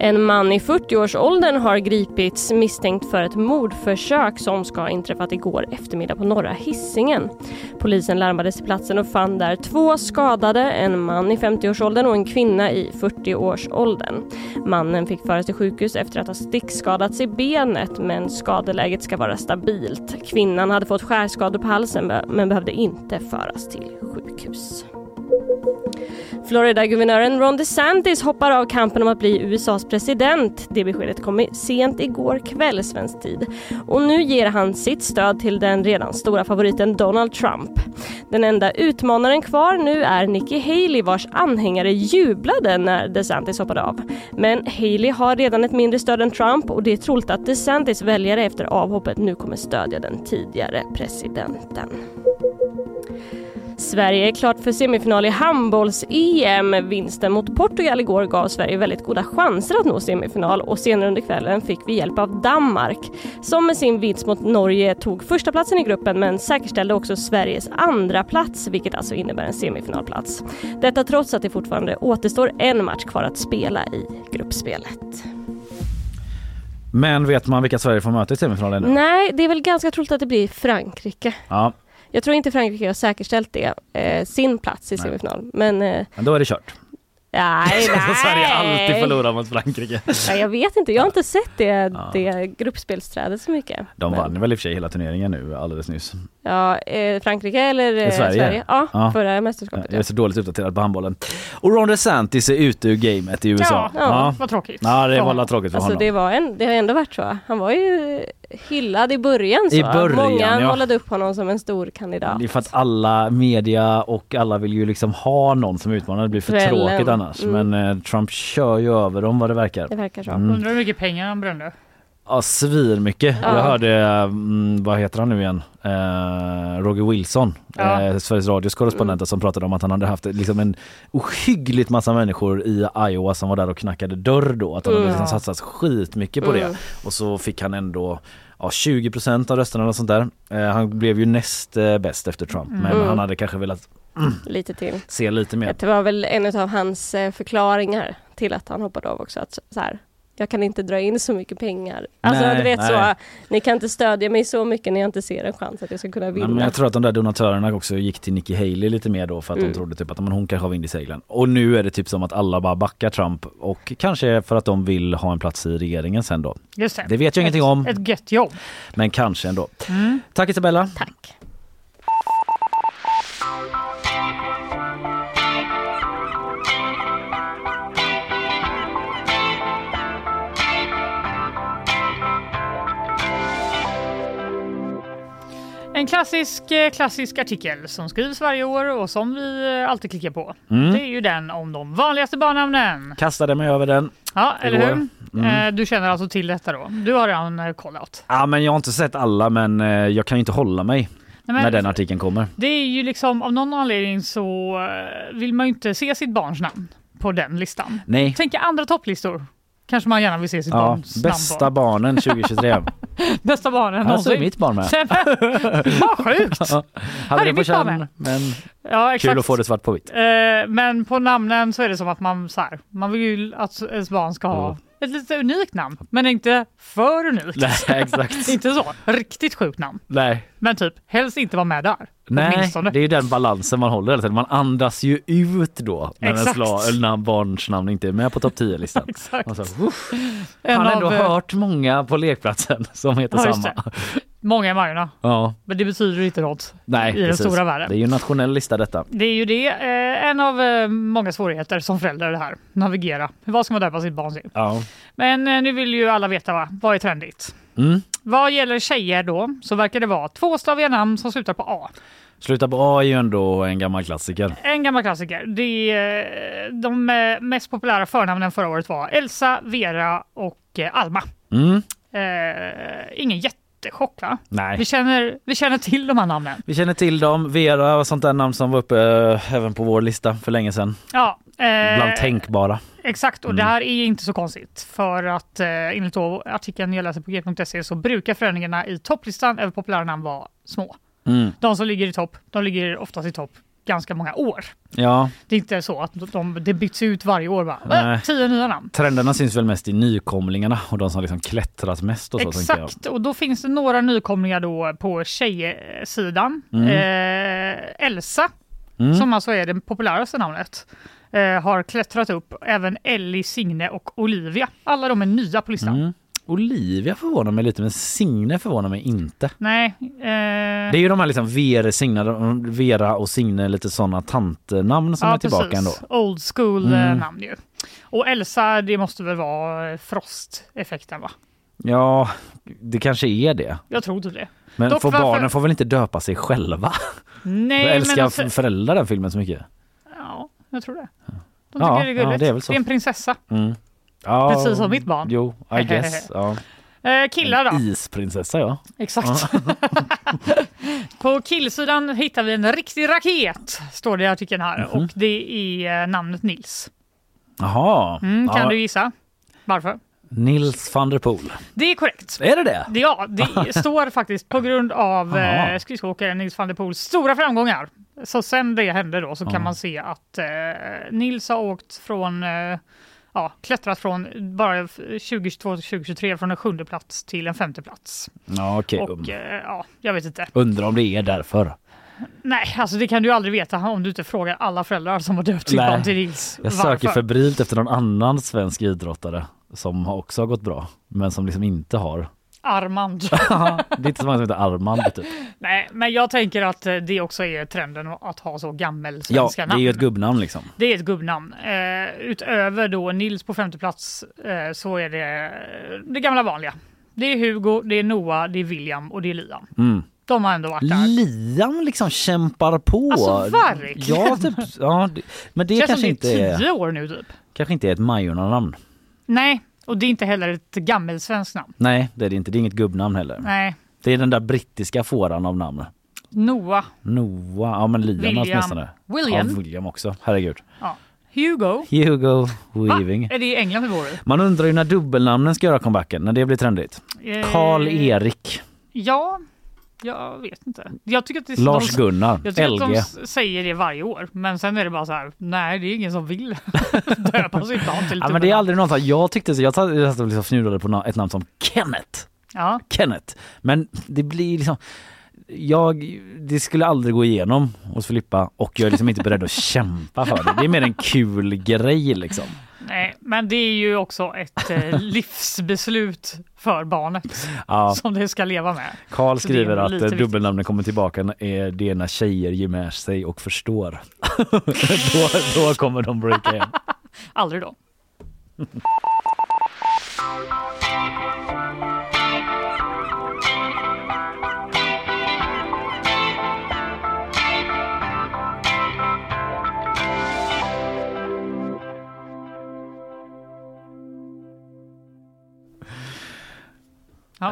En man i 40-årsåldern har gripits misstänkt för ett mordförsök som ska ha inträffat igår eftermiddag på norra Hisingen. Polisen larmades till platsen och fann där två skadade, en man i 50-årsåldern och en kvinna i 40-årsåldern. Mannen fick föras till sjukhus efter att ha stickskadats i benet men skadeläget ska vara stabilt. Kvinnan hade fått skärskador på halsen men behövde inte föras till sjukhus. Florida-guvernören Ron DeSantis hoppar av kampen om att bli USAs president. Det beskedet kom sent igår kväll svensk tid. Och nu ger han sitt stöd till den redan stora favoriten Donald Trump. Den enda utmanaren kvar nu är Nikki Haley vars anhängare jublade när DeSantis hoppade av. Men Haley har redan ett mindre stöd än Trump och det är troligt att DeSantis väljare efter avhoppet nu kommer stödja den tidigare presidenten. Sverige är klart för semifinal i handbolls-EM. Vinsten mot Portugal igår gav Sverige väldigt goda chanser att nå semifinal och senare under kvällen fick vi hjälp av Danmark som med sin vinst mot Norge tog första platsen i gruppen men säkerställde också Sveriges andra plats vilket alltså innebär en semifinalplats. Detta trots att det fortfarande återstår en match kvar att spela i gruppspelet. Men vet man vilka Sverige får möta i semifinalen? nu? Nej, det är väl ganska troligt att det blir Frankrike. Ja, Jag tror inte Frankrike har säkerställt det, eh, sin plats i semifinal. Men eh, men då är det kört. nej, nej. Sverige alltid förlorar mot Frankrike. Nej, jag vet inte, jag har inte sett det, det gruppspelsträdet så mycket. De Men- vann väl i och för sig hela turneringen nu alldeles nyss. Ja, eh, Frankrike eller eh, I Sverige? Ja, Ja. förra mästerskapet. Jag är så dåligt uppdaterad på handbollen. Och Ron DeSantis är ute ur gamet i USA. Ja, ja, vad tråkigt. Ja, det var tråkigt för Alltså honom. det, var en, det har ändå varit så. Han var ju hyllad i början. Så. I början, Många ja. målade upp honom som en stor kandidat. Det är för att alla media och alla vill ju liksom ha någon som utmanar. Det blir för Kvällen. tråkigt annars. Mm. Men eh, Trump kör ju över dem vad det verkar. Det verkar så. Mm. Undrar hur mycket pengar han brände. Ja, svir mycket. Ja. Jag hörde, mm, vad heter han nu igen? Eh, Roger Wilson, Ja. eh, Sveriges Radios korrespondent som pratade om att han hade haft liksom en ohyggligt massa människor i Iowa som var där och knackade dörr då. Att han hade Mm. liksom satsat skitmycket på Mm. det. Och så fick han ändå ja, 20% av rösterna och sånt där. Eh, han blev ju näst eh, bäst efter Trump men Mm. han hade kanske velat Lite till. se lite mer. Det var väl en av hans eh, förklaringar till att han hoppade av också. Att så här, jag kan inte dra in så mycket pengar. Alltså Nej, du vet nej. så, ni kan inte stödja mig så mycket när jag inte ser en chans att jag ska kunna Nej, vinna. men jag tror att de där donatörerna också gick till Nikki Haley lite mer då för att Mm. de trodde typ att men hon kanske har vind i seglen. Och nu är det typ som att alla bara backar Trump och kanske för att de vill ha en plats i regeringen sen då. Just det. Det vet jag ingenting ett, om. Ett gött jobb. Men kanske ändå. Mm. Tack Isabella! Tack! En klassisk, eh, klassisk artikel som skrivs varje år och som vi eh, alltid klickar på. Mm. Det är ju den om de vanligaste barnnamnen. Kastade mig över den. Ja, eller Igår. hur? Mm. Eh, Du känner alltså till detta då? Du har redan kollat. Ja men jag har inte sett alla men jag kan ju inte hålla mig Nej, när den artikeln kommer. Det är ju liksom av någon anledning så vill man ju inte se sitt barns namn på den listan. Nej. Tänk andra topplistor. Kanske man gärna vill se sitt Ja, barns bästa namn barnen 2023. på. Bästa barnen Här så är mitt barn med. Vad sjukt! Hade Här det på mitt barn känn med. men Ja, exakt. kul att få det svart på vitt. Eh, men på namnen så är det som att man så här, man vill ju att ens barn ska ha. Ett lite unikt namn, men inte för unikt. Nej exakt. inte så, riktigt sjukt namn. Nej. Men typ helst inte vara med där. Nej, Åtminstone. det är ju den balansen man håller hela tiden. Man andas ju ut då när ens Exakt. när barns namn inte är med på topp 10-listan. Exakt. Alltså, uff. En Han har ändå av, eh, hört många på lekplatsen som heter Ja, samma. Många i Majorna. Ja, Men det betyder inte något nej, i den precis. stora världen. Det är ju en nationell lista detta. Det är ju det. Eh, en av eh, många svårigheter som förälder det här. Navigera. Vad ska man döpa sitt barn till? Ja. Men eh, nu vill ju alla veta va? vad är trendigt. Mm. Vad gäller tjejer då så verkar det vara tvåstaviga namn som slutar på A. Sluta på A är ju ändå en gammal klassiker. En gammal klassiker. Det är, eh, de eh, mest populära förnamnen förra året var Elsa, Vera och eh, Alma. Mm. Ingen jättechock va? Nej. Vi känner, vi känner till de här namnen. Vi känner till dem. Vera var sånt där namn som var uppe eh, även på vår lista för länge sedan. Ja, eh, Bland tänkbara. Exakt, och Mm. det här är inte så konstigt. För att eh, enligt artikeln jag läser på g.se så brukar förändringarna i topplistan över populära namn vara små. Mm. De som ligger i topp, de ligger oftast i topp ganska många år. Ja, Det är inte så att de, det byts ut varje år bara. Äh, tio nya namn. trenderna syns väl mest i nykomlingarna och de som liksom klättrat mest och så. Exakt, och då finns det några nykomlingar då på tjejsidan. Mm. Eh, Elsa, Mm. som alltså är det populäraste namnet, eh, har klättrat upp. Även Ellie, Signe och Olivia. Alla de är nya på listan. Mm. Olivia förvånar mig lite men Signe förvånar mig inte. Nej. Eh, Det är ju de här liksom Vera, Signe, Vera och Signe lite sådana tantnamn som är tillbaka ändå. Old school eh, Mm. namn ju. Och Elsa, det måste väl vara eh, Frost-effekten va? Ja, det kanske är det. Jag tror inte det. Men Dock får varför- barnen får väl inte döpa sig själva? Nej, jag älskar men alltså, föräldrar den filmen så mycket. Ja, jag tror det. De Ja, tycker det är ja, gulligt. det är det är en prinsessa. Mm. Ja, Precis som mitt barn. Jo, I guess. Ja. Eh, killar då? Isprinsessa ja. Exakt. På killsidan hittar vi en riktig raket, står det i artikeln här. Mhm. Och det är eh, namnet Nils. Jaha. Mm, kan ja. du gissa varför? Nils van der Poel. Det är korrekt. Är det det? Ja, det står faktiskt på grund av eh, skridskoåkaren Nils van der Poels stora framgångar. Så sen det hände då så kan Ja. man se att eh, Nils har åkt från, eh, ja, klättrat från bara 2022 till 2023 från en sjunde plats till en femte plats. Ja, okej. Och eh, ja, jag vet inte. Undrar om det är därför. Nej, alltså det kan du aldrig veta om du inte frågar alla föräldrar som har döpt sitt barn till Nils. Jag söker febrilt efter någon annan svensk idrottare som också har gått bra men som liksom inte har. Armand. det är inte så många som heter Armand typ. Nej, men jag tänker att eh, det också är trenden att ha så gammel Ja, svenska det namn. är ju ett gubbnamn liksom. Det är ett gubbnamn. Eh, utöver då Nils på femte plats eh, så är det eh, det gamla vanliga. Det är Hugo, det är Noah, det är William och det är Liam. Mm. De har ändå varit där. Liam liksom kämpar på. Alltså, verkligen. Ja, typ, ja, det- men det Känns kanske som inte det är är, tio år nu typ. kanske inte är ett Majorna-namn. Nej, och det är inte heller ett gammelsvenskt namn. Nej, det är det inte. Det är inget gubbnamn heller. Nej, Det är den där brittiska fåran av namn. Noah, Noah, ja men Liam åtminstone. William. Ja, William också. Herregud. ja. Hugo. Hugo Weaving. Va? Är det i England bor i? Man undrar ju när dubbelnamnen ska göra comebacken, när det blir trendigt. Eh, Karl-Erik, Ja, jag vet inte. Jag tycker att det, Lars-Gunnar, Jag tycker att de LG. säger det varje år, men sen är det bara så här. Nej, det är ingen som vill döpa sitt barn till Ja, men det är aldrig någon som, jag tyckte så, jag satt och liksom fnulade på ett namn som Kenneth. Ja, Kenneth. Men det blir liksom jag, det skulle aldrig gå igenom hos Filippa och jag är liksom inte beredd att kämpa för det. Det är mer en kul grej liksom. Nej, men det är ju också ett eh, livsbeslut för barnet Ja. som det ska leva med. Karl skriver att eh, viktigt. dubbelnamnen kommer tillbaka är det när tjejer ger med sig och förstår. då, då kommer de breaka igen. Aldrig då.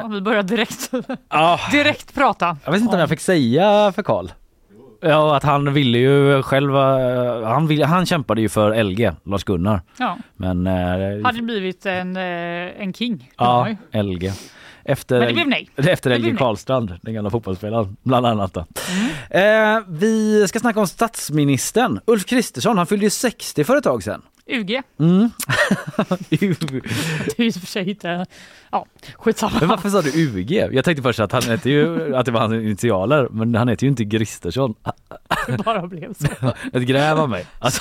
Ja, vi börjar direkt, Ja, direkt prata. jag vet inte om jag fick säga för Karl. Ja, att han ville ju själv, eh, han, ville, han kämpade ju för LG, Lars-Gunnar. Ja, Men eh, hade blivit en, eh, en king. Ja. LG. Efter, Men det blev nej. Efter Det LG blev. Karlstrand, den gamla fotbollsspelaren, bland annat. Då. Mm. Eh, vi ska snacka om statsministern. Ulf Kristersson, han fyllde ju 60 för ett tag sedan. UG. Mm. Det är ju för sig inte... Ja, skitsamma. men varför sa du UG? Jag tänkte först att han heter ju, att det var hans initialer, men han heter ju inte Kristersson. Det bara blev så. Ett gräv av mig. Alltså,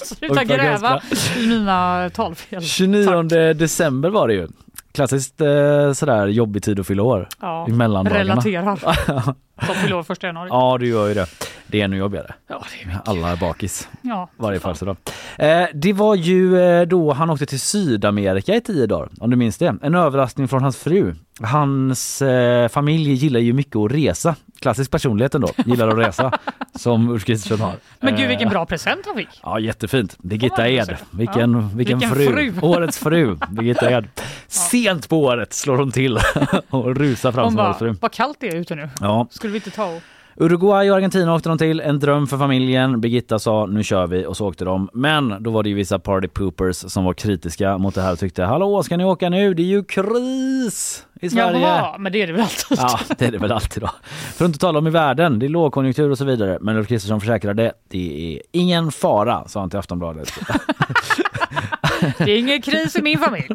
Sluta gräva i mina talfel. 29 december var det ju. Klassiskt eh, sådär jobbig tid att fylla år. Ja, I mellandagarna. relaterar. Som fyller år första januari. Ja, du gör ju det. Det är ännu jobbigare. Ja, det är Alla är bakis. Ja, varje födelsedag. Eh, det var ju eh, då han åkte till Sydamerika i tio dagar, om du minns det. En överraskning från hans fru. Hans eh, familj gillar ju mycket att resa. Klassisk personlighet ändå, gillar att resa. som Ulf Kristersson har. Men gud vilken Eh, bra present han fick. Ja jättefint. Birgitta Ed. Vilken, Ja. vilken, Vilken fru. fru. Årets fru. Birgitta Ed. Sent på året slår hon till och rusar fram Hon som bara, valfru. vad kallt det är ute nu. Ja. Skulle vi inte ta och... Uruguay och Argentina åkte de till, en dröm för familjen. Birgitta sa nu kör vi och så åkte de. Men då var det ju vissa party poopers som var kritiska mot det här och tyckte hallå ska ni åka nu? Det är ju kris i Sverige. Jaha, men det är det väl alltid. Ja, det är det väl alltid då. För att inte tala om i världen, det är lågkonjunktur och så vidare. Men Ulf Kristersson försäkrade, det är ingen fara, sa han till Aftonbladet. Det är ingen kris i min familj.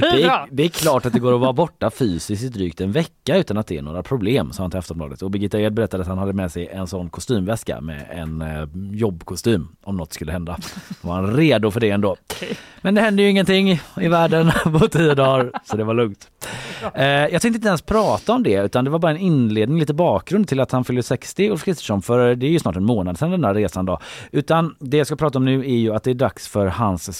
Det är Det är, klart att det går att vara borta fysiskt i drygt en vecka utan att det är några problem, sa han till Aftonbladet. Och Birgitta Ed berättade att han hade med sig en sån kostymväska med en eh, jobbkostym om något skulle hända. Då var han redo för det ändå. Men det hände ju ingenting i världen på tio dagar, så det var lugnt. Eh, jag tänkte inte ens prata om det, utan det var bara en inledning, lite bakgrund till att han fyller 60, Ulf Kristersson, för det är ju snart en månad sedan den där resan då. Utan det jag ska prata om nu är ju att det är dags för hans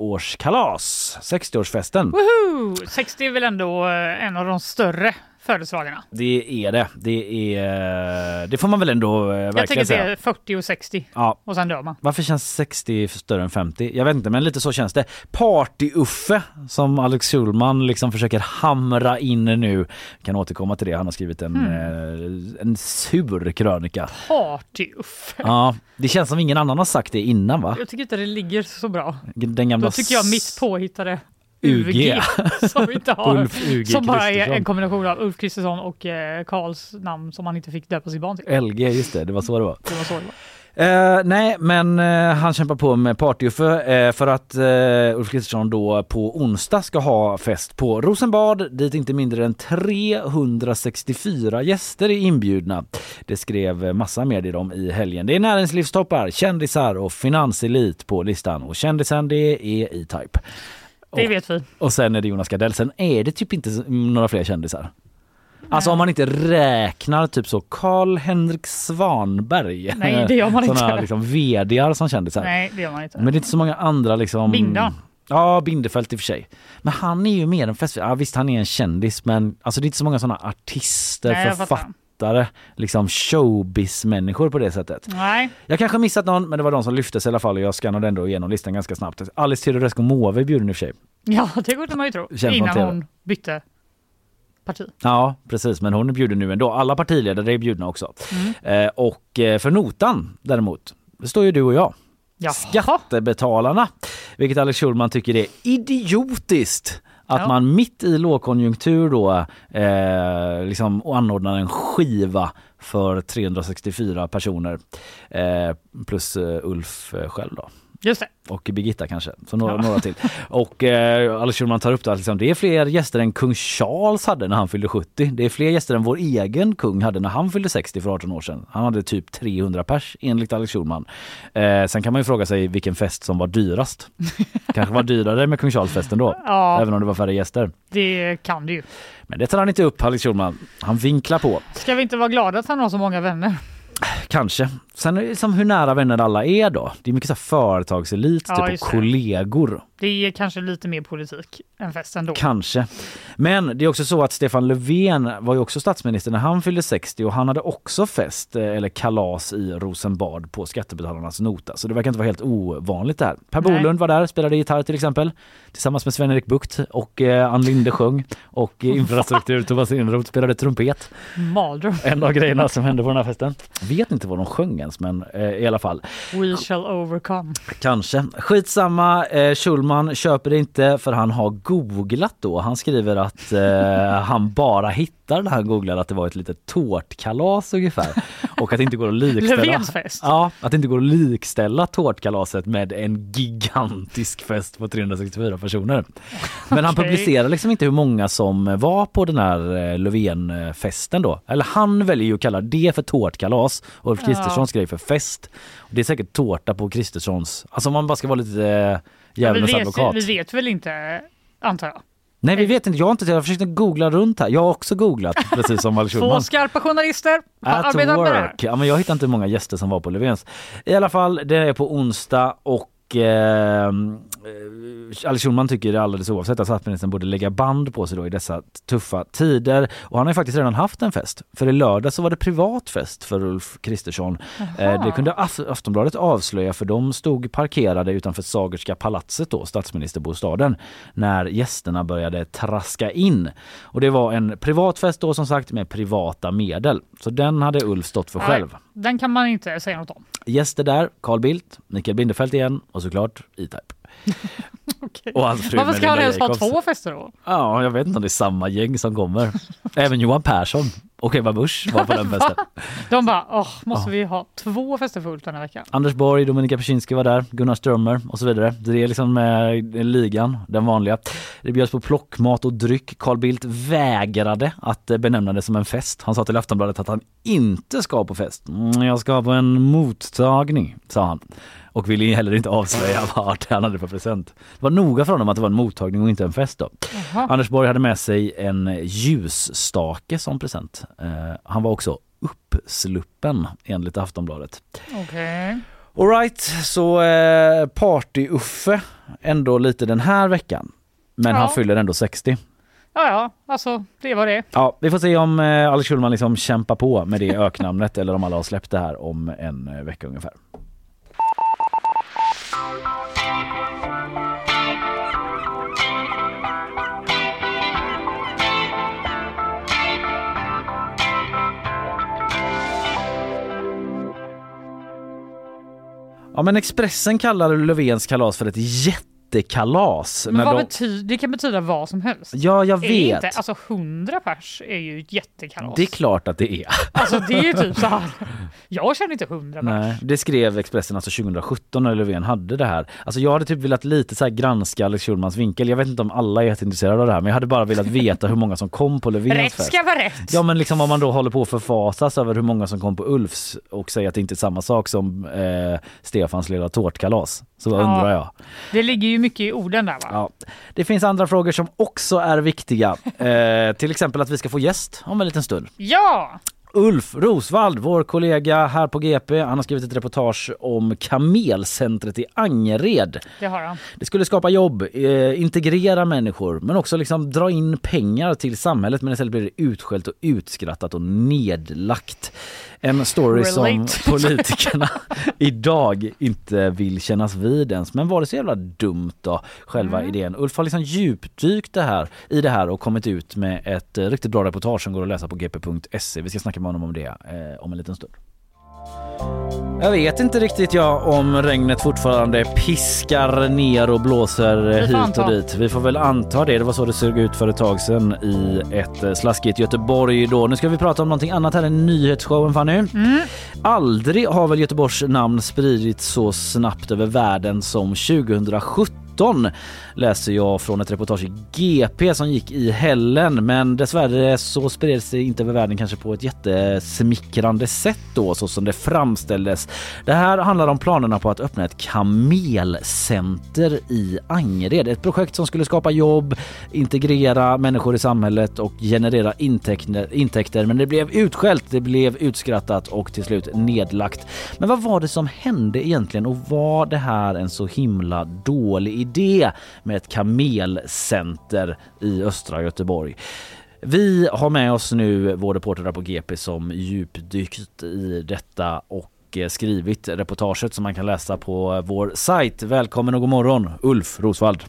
60-årskalas, 60-årsfesten. Woho! 60 är väl ändå eh, en av de större födelsedagarna. Det är det. Det, är, det får man väl ändå eh, Jag verkligen tänker säga. det är 40 och 60 Ja. och sen dör man. Varför känns 60 större än 50? Jag vet inte, men lite så känns det. Party-Uffe som Alex Schulman liksom försöker hamra in nu. Vi kan återkomma till det. Han har skrivit en, eh, en sur krönika. Party-Uffe. Ja, det känns som ingen annan har sagt det innan va? Jag tycker inte det ligger så bra. Den gamla Då tycker jag mitt påhittade UG. Som vi inte har. Ulf UG som bara är en kombination av Ulf Kristersson och eh, Karls namn som man inte fick döpa sitt barn till. LG, just det, det var så det var. Det var så det var. Eh, nej, men eh, han kämpar på med Party-Uffe eh, för att eh, Ulf Kristersson då på onsdag ska ha fest på Rosenbad dit inte mindre än 364 gäster är inbjudna. Det skrev massa medier om i helgen. Det är näringslivstoppar, kändisar och finanselit på listan och kändisen det är E-Type. Det Och- vet vi. Och sen är det Jonas Gardell. Sen är det typ inte några fler kändisar. Alltså om man inte räknar typ så Karl-Henrik Svanberg. Nej, det gör man inte. liksom VDar som kändisar. Nej, det gör man inte. Men det är inte så många andra liksom. Binda. Ja, Bindefält i och för sig. Men han är ju mer en fest. Ja, visst, han är en kändis, men alltså det är inte så många sådana artister, Nej, jag författare, liksom showbiz-människor på det sättet. Nej, Jag kanske har missat någon, men det var de som lyftes i alla fall och jag skannade ändå igenom listan ganska snabbt. Alice Teodorescu Måwe är bjuden i och för sig. ja det kunde man ju tro. Känd Innan hon bytte parti. Ja, precis, men hon är bjuden nu ändå. Alla partiledare är bjudna också. Mm. Eh, och eh, för notan däremot, det står ju du och jag. Jaha. Skattebetalarna, vilket Alex Schulman tycker är idiotiskt. Att Ja. man mitt i lågkonjunktur då eh, liksom anordnar en skiva för 364 personer eh, plus eh, Ulf eh, själv då. Just det. Och Birgitta kanske, så några, Ja. några till. Och eh, Alex Schulman tar upp det att liksom, det är fler gäster än kung Charles hade när han fyllde 70. Det är fler gäster än vår egen kung hade när han fyllde 60 för 18 år sedan. Han hade typ 300 pers enligt Alex Schulman. Eh, sen kan man ju fråga sig vilken fest som var dyrast. kanske var dyrare med kung Charles-festen då, Ja. även om det var färre gäster. Det kan det ju. Men det tar han inte upp, Alex Schulman. Han vinklar på. Ska vi inte vara glada att han har så många vänner? Kanske. Sen är det som hur nära vänner alla är då. Det är mycket så här företagselit Ja, typ, och kollegor. Det är kanske lite mer politik än fest ändå. Kanske. Men det är också så att Stefan Löfven var ju också statsminister när han fyllde 60 och han hade också fest eh, eller kalas i Rosenbad på skattebetalarnas nota. Så det verkar inte vara helt ovanligt det här. Per Nej. Bolund var där, spelade gitarr till exempel tillsammans med Sven-Erik Bucht och eh, Ann Linde sjöng och eh, infrastruktur Thomas Eneroth spelade trumpet. Mardröm. En av grejerna som hände på den här festen. Vet inte vad de sjöng ens men eh, i alla fall. We shall overcome. Kanske. Skitsamma, eh, Schulman köper det inte för han har googlat då. Han skriver att eh, han bara hittar när han googlar att det var ett litet tårtkalas ungefär. Och att det inte går att likställa. Ja, att det inte går att likställa tårtkalaset med en gigantisk fest på 364 personer. Men han Okej. publicerar liksom inte hur många som var på den här eh, Löfven-festen då. Eller han väljer ju att kalla det för tårtkalas och Ulf Ja. Kristerssons grej för fest. Och det är säkert tårta på Kristerssons, alltså om man bara ska vara lite eh, Ja, djävulens advokat. vi vet väl inte, antar jag. Nej vi vet inte, jag har inte jag försökte googla runt här. Jag har också googlat precis som Alex Två Schulman. skarpa journalister har At arbetat med det här. Ja, men jag hittar inte många gäster som var på Löfvens. I alla fall, det är på onsdag och och eh, Alex Schulman tycker alldeles oavsett att statsministern borde lägga band på sig då i dessa tuffa tider. Och han har ju faktiskt redan haft en fest. För i lördag så var det privat fest för Ulf Kristersson. Eh, det kunde Aftonbladet avslöja för de stod parkerade utanför Sagerska palatset då, statsministerbostaden, när gästerna började traska in. Och det var en privat fest då som sagt med privata medel. Så den hade Ulf stått för själv. Den kan man inte säga något om. Gäster där, Carl Bildt, Mikael Bindefeld igen och såklart E-Type. Och hans fru Varför ska han ens ha två fester då? Ja, jag vet inte om det är samma gäng som kommer. Även Johan Persson och Ebba Busch var på den festen. De bara, åh, måste vi ha två fester fullt den här veckan? Anders Borg, Dominika Peczynski var där, Gunnar Strömmer och så vidare. Det är liksom eh, ligan, den vanliga. Det bjöds på plockmat och dryck. Carl Bildt vägrade att eh, benämna det som en fest. Han sa till Aftonbladet att han inte ska på fest. Mm, jag ska på en mottagning, sa han. Och ville heller inte avslöja vad han hade för present. Det var noga för honom att det var en mottagning och inte en fest då. Anders Borg hade med sig en ljusstake som present. Eh, han var också uppsluppen enligt Aftonbladet. Okej. Alright, så eh, Party-Uffe ändå lite den här veckan. Men Ja. han fyller ändå 60. Ja, ja, alltså det var det. Ja, vi får se om eh, Alex Schulman liksom kämpar på med det öknamnet eller om alla har släppt det här om en eh, vecka ungefär. Ja men Expressen kallar Löfvens kalas för ett jättekalas. Men vad de- betyder, det kan betyda vad som helst. Ja, jag Är vet. Inte, alltså 100 pers är ju ett jättekalas. Det är klart att det är. Alltså det är ju typ så här. Jag känner inte 100 pers. Nej, det skrev Expressen alltså 2017 när Löfven hade det här. Alltså jag hade typ velat lite så granska Alex Schulmans vinkel. Jag vet inte om alla är jätteintresserade av det här men jag hade bara velat veta hur många som kom på Löfvens Rätt fest. ska vara rätt. Ja men liksom om man då håller på att förfasas över hur många som kom på Ulfs och säger att det inte är samma sak som eh, Stefans lilla tårtkalas. Så Ja. undrar jag. Det ligger ju mycket i orden där va? Ja. Det finns andra frågor som också är viktiga. Eh, till exempel att vi ska få gäst om en liten stund. Ja! Ulf Rosvald, vår kollega här på GP, han har skrivit ett reportage om Kamelcentret i Angered. Det har han. Det skulle skapa jobb, eh, integrera människor men också liksom dra in pengar till samhället men istället blir det utskällt och utskrattat och nedlagt. En story som Relate. politikerna idag inte vill kännas vid ens. Men var det så jävla dumt då, själva Mm. idén? Ulf har liksom djupdykt det här, i det här och kommit ut med ett eh, riktigt bra reportage som går att läsa på gp.se. Vi ska snacka med honom om det eh, om en liten stund. Jag vet inte riktigt jag om regnet fortfarande piskar ner och blåser hit anta. och dit. Vi får väl anta det. Det var så det såg ut för ett tag sedan i ett eh, slaskigt Göteborg då. Nu ska vi prata om någonting annat här i nyhetsshowen Fanny. Mm. Aldrig har väl Göteborgs namn spridits så snabbt över världen som 2017 läser jag från ett reportage i GP som gick i hällen men dessvärre så spreds det inte över världen kanske på ett jättesmickrande sätt då så som det framställdes. Det här handlar om planerna på att öppna ett kamelcenter i Angered. Ett projekt som skulle skapa jobb, integrera människor i samhället och generera intäkter, intäkter men det blev utskällt, det blev utskrattat och till slut nedlagt. Men vad var det som hände egentligen och var det här en så himla dålig idé med ett kamelcenter i östra Göteborg? Vi har med oss nu vår reporter där på GP som djupdykt i detta och eh, skrivit reportaget som man kan läsa på vår sajt. Välkommen och god morgon Ulf Rosvald.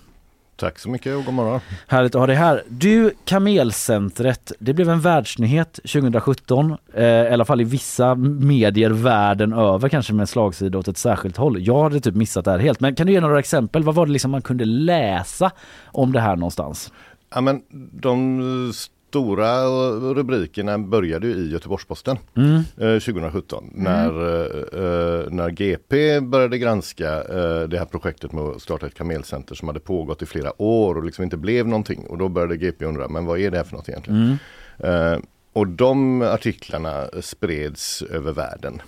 Tack så mycket och god morgon. Härligt att ha dig här. Du, Kamelcentret, det blev en världsnyhet 2017. Eh, I alla fall i vissa medier världen över, kanske med slagsida åt ett särskilt håll. Jag hade typ missat det här helt. Men kan du ge några exempel? Vad var det liksom man kunde läsa om det här någonstans? Ja, men de stora rubrikerna började ju i Göteborgs-Posten Mm. eh, 2017 när, eh, när GP började granska eh, det här projektet med att starta ett kamelcenter som hade pågått i flera år och liksom inte blev någonting. Och då började GP undra, men vad är det här för något egentligen? Mm. Eh, och de artiklarna spreds över världen.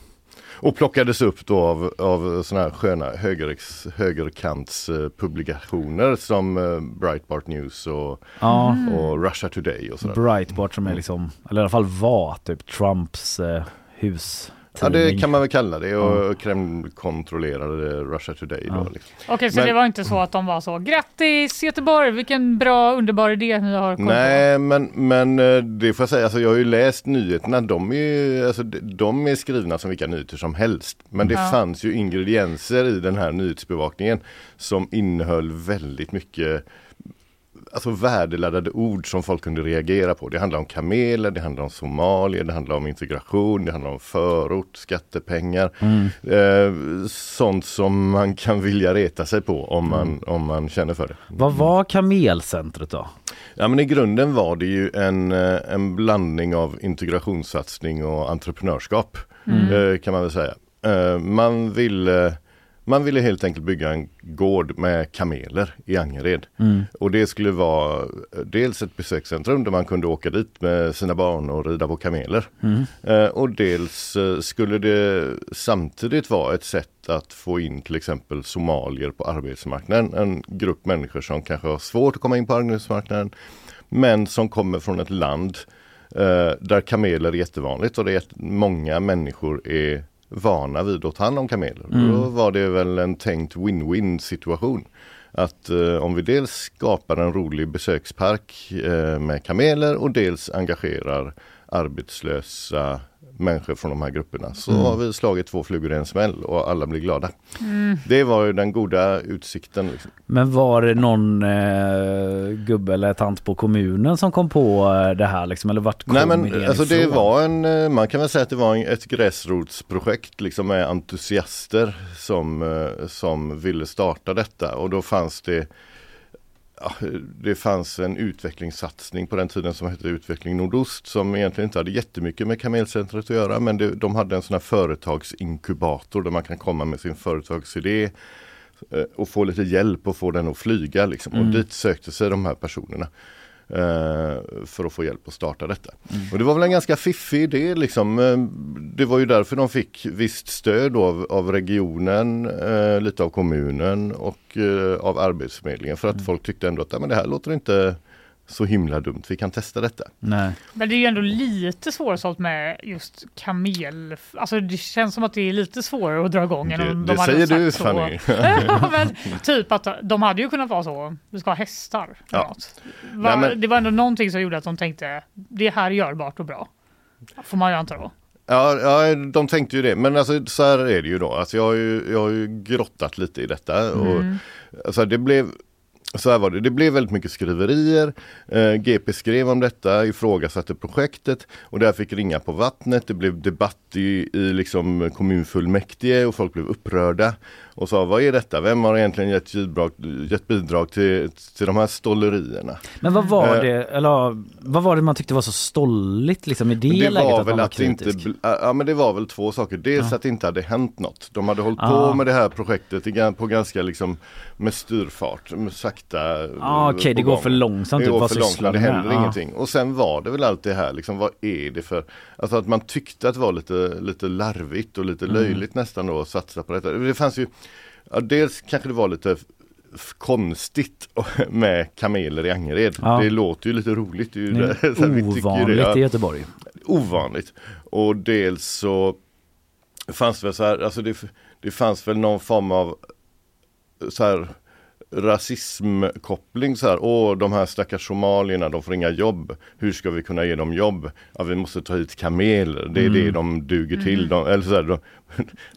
Och plockades upp då av, av såna här sköna högerex, högerkantspublikationer som eh, Breitbart News och, Ja. och Russia Today och sådär. Breitbart som är liksom, eller i alla fall var typ Trumps eh, hus. Ja det kan man väl kalla det och Kreml kontrollerade Russia Today. Då, liksom. Okej, så Men- det var inte så att de var så grattis Göteborg, vilken bra underbar idé ni har på. Nej men, men eh, det får jag säga, alltså, jag har ju läst nyheterna, de är, ju- alltså, de- de är skrivna som vilka nyheter som helst. Men det Ja. fanns ju ingredienser i den här nyhetsbevakningen som innehöll väldigt mycket Alltså värdeladdade ord som folk kunde reagera på. Det handlar om kameler, det handlar om somalier, det handlar om integration, det handlar om förort, skattepengar. Eh, sånt som man kan vilja reta sig på om man, om man känner för det. Vad var Kamelcentret då? Ja men i grunden var det ju en, eh, en blandning av integrationssatsning och entreprenörskap. Mm. eh, Kan man väl säga. Eh, Man ville, man ville helt enkelt bygga en gård med kameler i Angered. Mm. Och det skulle vara eh, dels ett besökscentrum där man kunde åka dit med sina barn och rida på kameler. Mm. Eh, Och dels eh, skulle det samtidigt vara ett sätt att få in till exempel somalier på arbetsmarknaden. En grupp människor som kanske har svårt att komma in på arbetsmarknaden men som kommer från ett land eh, där kameler är jättevanligt och det är många människor är vana vid att ta hand om kameler. Mm. Då var det väl en tänkt win-win situation. Att eh, om vi dels skapar en rolig besökspark eh, med kameler och dels engagerar arbetslösa människor från de här grupperna så Mm. har vi slagit två flugor i en smäll och alla blir glada. Mm. Det var ju den goda utsikten. Liksom. Men var det någon eh, gubbe eller tant på kommunen som kom på eh, det här liksom? Eller vart kom Nej men idén alltså det var en, eh, man kan väl säga att det var en, ett gräsrotsprojekt liksom med entusiaster som, eh, som ville starta detta och då fanns det ja, det fanns en utvecklingssatsning på den tiden som hette Utveckling Nordost som egentligen inte hade jättemycket med Kamelcentret att göra men det, de hade en sån här företagsinkubator där man kan komma med sin företagsidé eh, och få lite hjälp och få den att flyga liksom. Mm. Och dit sökte sig de här personerna för att få hjälp att starta detta. Och det var väl en ganska fiffig idé liksom. Eh, Det var ju därför de fick visst stöd av, av regionen, eh, lite av kommunen och eh, av Arbetsförmedlingen för att folk tyckte ändå att "Ja, men det här låter inte så himla dumt, vi kan testa detta. Nej. Men det är ju ändå lite svårsålt med just kamel. Alltså det känns som att det är lite svårare att dra igång än Det- om det de hade säger sagt du. Fanny. ja, men, typ att de hade ju kunnat vara så. Vi ska ha hästar. Ja. något. Va, Nej, men- Det var ändå någonting som gjorde att de tänkte det här är görbart och bra. Får man ju anta då. Ja, ja, de tänkte ju det. Men alltså, så här är det ju då. Alltså, jag, har ju, jag har ju grottat lite i detta. Och, Mm. alltså, det blev så här var det, det blev väldigt mycket skriverier. Eh, GP skrev om detta, ifrågasatte projektet och det här fick ringa på vattnet. Det blev debatt i, i liksom kommunfullmäktige och folk blev upprörda och sa vad är detta? Vem har egentligen gett bidrag, gett bidrag till, till de här stollerierna? Men vad var Eh, det, eller vad var det man tyckte var så stolligt liksom i det, det läget var att man väl var att inte, ja men det var väl två saker. Dels Ja. att det inte hade hänt något. De hade hållit Ah. på med det här projektet på ganska liksom med styrfart, med sakta. Ah, eh, okej, på det går för långsamt, Det typ, går för långsamt, det händer Ah. ingenting. Och sen var det väl allt det här liksom, vad är det för, alltså att man tyckte att det var lite, lite larvigt och lite Mm. löjligt nästan då att satsa på detta. Det fanns ju, ja, dels kanske det var lite konstigt med kameler i Angered. Ja. Det låter ju lite roligt. Ju Det det- så ju det, ovanligt ja. i Göteborg. Ovanligt. Och dels så fanns det väl så här, alltså det, det fanns väl någon form av så här rasismkoppling så här, åh de här stackars somalierna, de får inga jobb. Hur ska vi kunna ge dem jobb? Ja, vi måste ta hit kameler, det är Mm. det de duger till. Mm. De, eller så här, de.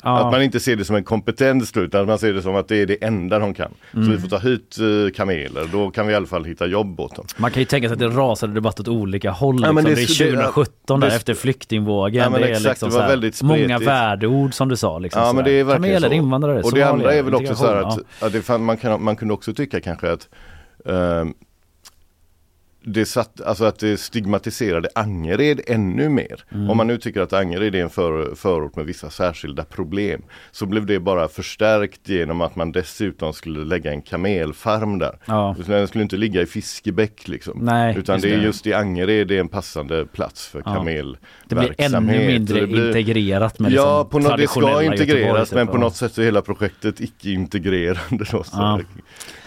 Att man inte ser det som en kompetens utan att man ser det som att det är det enda de kan. Så Mm. vi får ta hit eh, kameler, då kan vi i alla fall hitta jobb åt dem. Man kan ju tänka sig att det rasade debatt åt olika håll. Ja, liksom. det, det är skulle- 2017 där det- efter flyktingvågen. Ja, men det är exakt, liksom det var så här, väldigt många spretigt. värdeord som du sa. Liksom, Ja så men det är verkligen Kameler, så. invandrare, Och det andra är väl också så här att, att det fan, man, kan, man kunde också tycka kanske att ehm, det satt, alltså att det stigmatiserade Angered ännu mer. Mm. Om man nu tycker att Angered är en för, förort med vissa särskilda problem så blev det bara förstärkt genom att man dessutom skulle lägga en kamelfarm där. Ja. Den skulle inte ligga i Fiskebäck liksom. Nej, Utan det är det. just i Angered det är en passande plats för Ja. kamelverksamhet. Det blir ännu mindre Det blir- integrerat med Ja, liksom på något, det ska integreras Göteborg, typ. men på Ja. något sätt så är hela projektet icke-integrerande. Då, så. Ja.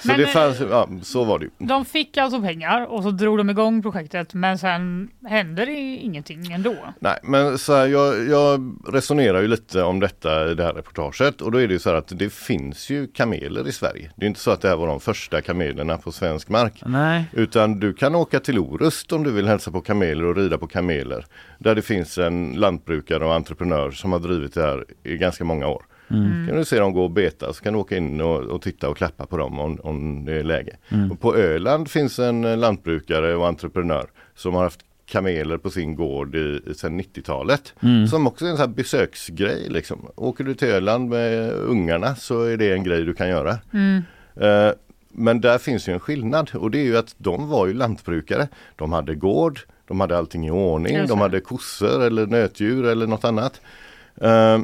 Så Men, det eh, fanns, ja, så var det ju. De fick alltså pengar och så drog de igång projektet men sen händer det ingenting ändå. Nej, men så här, jag, jag resonerar ju lite om detta i det här reportaget och då är det ju så här att det finns ju kameler i Sverige. Det är inte så att det här var de första kamelerna på svensk mark. Nej. Utan du kan åka till Orust om du vill hälsa på kameler och rida på kameler. Där det finns en lantbrukare och entreprenör som har drivit det här i ganska många år. Mm. Kan du se dem gå och beta så kan du åka in och, och titta och klappa på dem om, om det är läge. Mm. På Öland finns en eh, lantbrukare och entreprenör som har haft kameler på sin gård i, sedan 90-talet. Mm. Som också är en sån här besöksgrej. Liksom. Åker du till Öland med ungarna så är det en grej du kan göra. Mm. Eh, men där finns ju en skillnad och det är ju att de var ju lantbrukare. De hade gård, de hade allting i ordning, de hade kossor eller nötdjur eller något annat. Eh,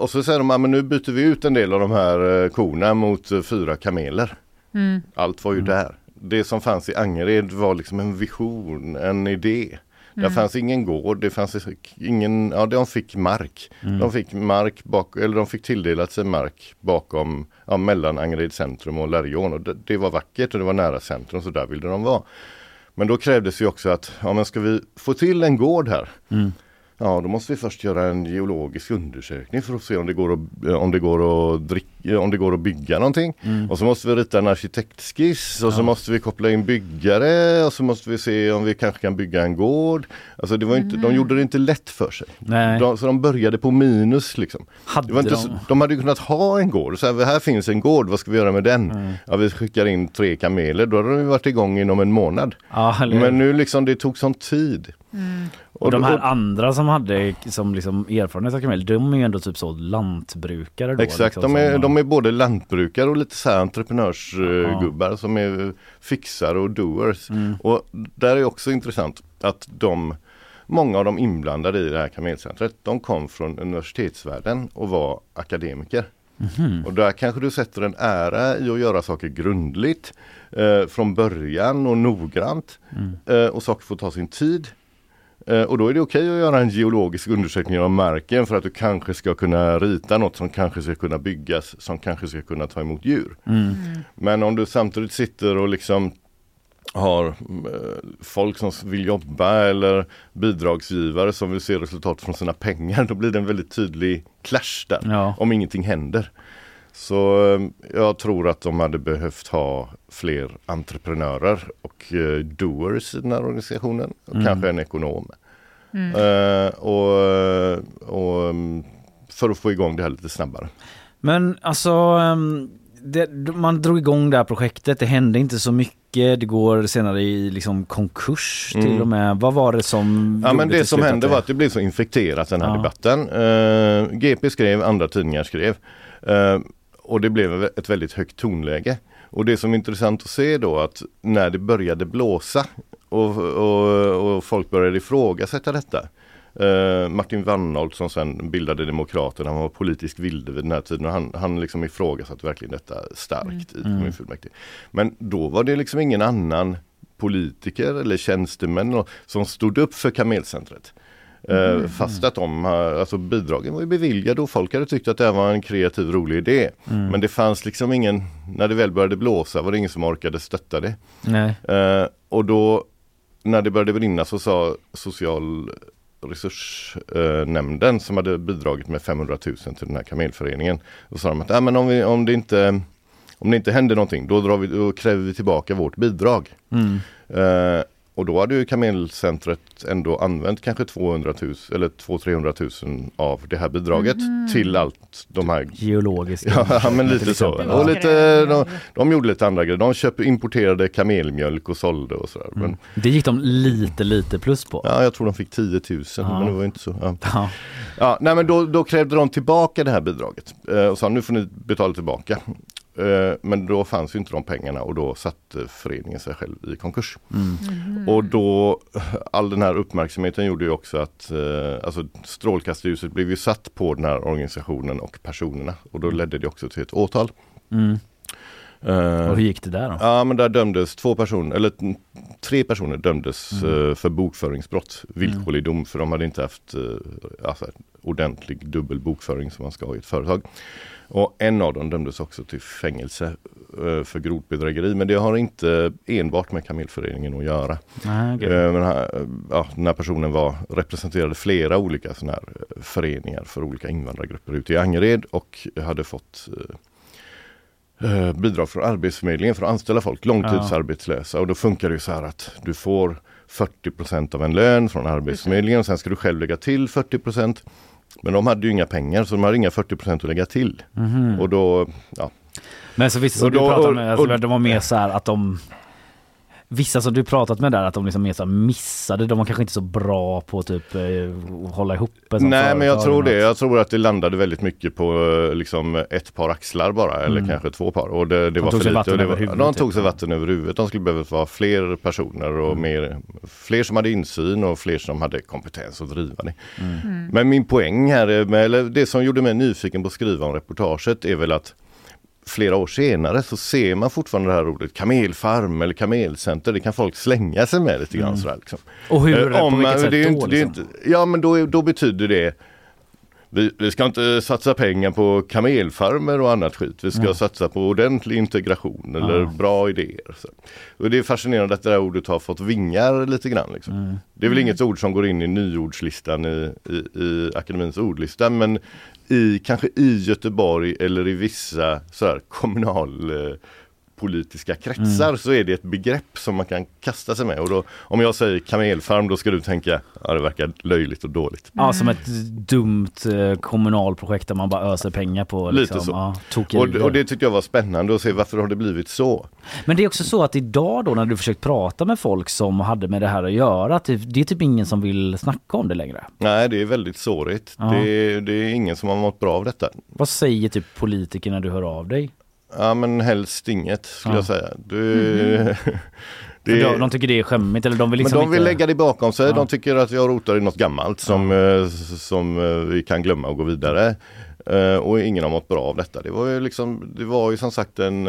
och så säger de att nu byter vi ut en del av de här eh, korna mot eh, fyra kameler. Mm. Allt var ju där. Det som fanns i Angered var liksom en vision, en idé. Där Mm. fanns ingen gård, det fanns ingen, ja de fick mark. Mm. De fick mark bak, eller de fick tilldelat sig mark bakom, ja, mellan Angered centrum och Lärjeån. Och det, det var vackert och det var nära centrum så där ville de vara. Men då krävdes ju också att, ja men ska vi få till en gård här? Mm. Ja, då måste vi först göra en geologisk undersökning för att se om det går att, om det går att, drick, om det går att bygga någonting. Mm. Och så måste vi rita en arkitektskiss och så Ja. måste vi koppla in byggare och så måste vi se om vi kanske kan bygga en gård. Alltså det var inte, de gjorde det inte lätt för sig. Nej. De, så de började på minus liksom. Hade de- så, de hade kunnat ha en gård. Så här, här finns en gård, vad ska vi göra med den? Mm. Ja, vi skickar in tre kameler, då hade de varit igång inom en månad. Hur? Men nu liksom det tog sån tid. Och de här andra som hade som liksom erfarenhet av kamel, de är ju ändå typ så lantbrukare då. Exakt, liksom, de är, de är både lantbrukare och lite så här entreprenörsgubbar som är fixare och doers. Mm. Och där är också intressant att de Många av de inblandade i det här kamelcentret, de kom från universitetsvärlden och var akademiker. Mhm. Och där kanske du sätter en ära i att göra saker grundligt eh, från början och noggrant. Mm. Eh, och saker får ta sin tid. Eh, och då är det okej att göra en geologisk undersökning av marken för att du kanske ska kunna rita något som kanske ska kunna byggas, som kanske ska kunna ta emot djur. Mm. Men om du samtidigt sitter och liksom har eh, folk som vill jobba eller bidragsgivare som vill se resultat från sina pengar, då blir det en väldigt tydlig clash där. Ja. Om ingenting händer. Så eh, jag tror att de hade behövt ha fler entreprenörer och eh, doers i den här organisationen. Och Mm. kanske en ekonom. Mm. Eh, och, och mm, för att få igång det här lite snabbare. Men alltså, ehm, det, man drog igång det här projektet, det hände inte så mycket, det går senare i liksom konkurs till Mm. och med. Vad var det som Ja men det som hände att var att det blev så infekterat den här Ja. debatten. Eh, GP skrev, andra tidningar skrev. Eh, och det blev ett väldigt högt tonläge. Och det som är intressant att se då att när det började blåsa och, och, och folk började ifrågasätta detta. Eh, Martin Wannholt som sen bildade Demokraterna, han var politisk vilde vid den här tiden och han, han liksom ifrågasatte verkligen detta starkt i Mm. kommunfullmäktige. Men då var det liksom ingen annan politiker eller tjänstemän som stod upp för Kamelcentret. Eh, Mm. Fast att de, har- alltså bidragen var ju beviljade och folk hade tyckt att det här var en kreativ rolig idé. Mm. Men det fanns liksom ingen, när det väl började blåsa var det ingen som orkade stötta det. Eh, och då när det började brinna så sa social resursnämnden som hade bidragit med 500 000 till den här kamelföreningen. Då sa de att äh, men om, vi, om, det inte, om det inte händer någonting då, drar vi, då kräver vi tillbaka vårt bidrag. Mm. Eh, och då hade ju Kamelcentret ändå använt kanske 200 000 eller 200-300 000 av det här bidraget Mhm. till allt de här Geologiska Ja men lite så. Och lite, de, de gjorde lite andra grejer. De köpte, importerade kamelmjölk och sålde och sådär. Men, Det gick de lite lite plus på. ja, jag tror de fick 10 000 Ja. men det var inte så. Ja. Ja. Ja, nej men då, då krävde de tillbaka det här bidraget eh, och sa nu får ni betala tillbaka. Eh, men då fanns ju inte de pengarna och då satte föreningen sig själv i konkurs. Mm. Och då, all den här uppmärksamheten gjorde ju också att eh, alltså strålkastarljuset blev ju satt på den här organisationen och personerna och då ledde det också till ett åtal. Mm. Eh, Och hur gick det där då? Ja men där dömdes två personer, eller tre personer dömdes Mm. för bokföringsbrott, villkorlig dom, för de hade inte haft alltså, ordentlig dubbel bokföring som man ska ha i ett företag. Och en av dem dömdes också till fängelse eh, för grovt bedrägeri, men det har inte enbart med Kamelföreningen att göra. Eh, Men, här- ja, den här personen var, representerade flera olika såna här eh, föreningar för olika invandrargrupper ute i Angered och hade fått eh, eh, bidrag från Arbetsförmedlingen för att anställa folk, långtidsarbetslösa. Och då funkar det så här att du får 40% av en lön från Arbetsförmedlingen och sen ska du själv lägga till 40 Men de hade ju inga pengar så de hade inga 40% att lägga till. Mhm. Och då, ja, Men så vissa som Och du då- pratar och- med, alltså, och- de var mer så här att de Vissa som du pratat med där att de liksom mer så missade, de var kanske inte så bra på typ eh, att hålla ihop Nej men jag tror det. Jag tror att det landade väldigt mycket på eh, liksom ett par axlar bara eller Mm. kanske två par. Och det, det De var tog för sig lite. det över var, huvudet, de typ. tog sig vatten över huvudet. De skulle behöva vara fler personer och Mm. mer, fler som hade insyn och fler som hade kompetens att driva det. Mm. Men min poäng här, är med, eller det som gjorde mig nyfiken på att skriva om reportaget är väl att flera år senare så ser man fortfarande det här ordet kamelfarm eller kamelcenter. Det kan folk slänga sig med lite grann Mm. sådär. Liksom. Och hur, Eh, på vilket sätt det är då? inte, det är liksom? inte, ja men då, då betyder det vi, vi ska inte satsa pengar på kamelfarmer och annat skit. Vi ska Ja. satsa på ordentlig integration eller Ja. bra idéer. Så. Och det är fascinerande att det här ordet har fått vingar lite grann. Liksom. Mm. Det är väl inget ord som går in i nyordslistan i, i, i akademins ordlista men i, kanske i Göteborg eller i vissa så här, kommunal eh, politiska kretsar Mm. så är det ett begrepp som man kan kasta sig med. Och då, om jag säger kamelfarm då ska du tänka, ja det verkar löjligt och dåligt. Ja, som ett dumt eh, kommunalprojekt där man bara öser pengar på liksom, Lite så. Ja, Och, och det tyckte jag var spännande att se varför har det blivit så. Men det är också så att idag då när du försökt prata med folk som hade med det här att göra, det, är typ ingen som vill snacka om det längre. Nej det är väldigt sårigt. Ja. Det, är- det är ingen som har mått bra av detta. Vad säger typ politiker när du hör av dig? Ja men helst inget skulle Ja. jag säga. Du, För de, de tycker det är skämmigt eller de vill liksom men de vill inte... lägga det bakom sig. Ja. De tycker att jag rotar i något gammalt som, eh, som eh, vi kan glömma och gå vidare. Eh, och ingen har mått bra av detta. Det var ju liksom, det var ju som sagt en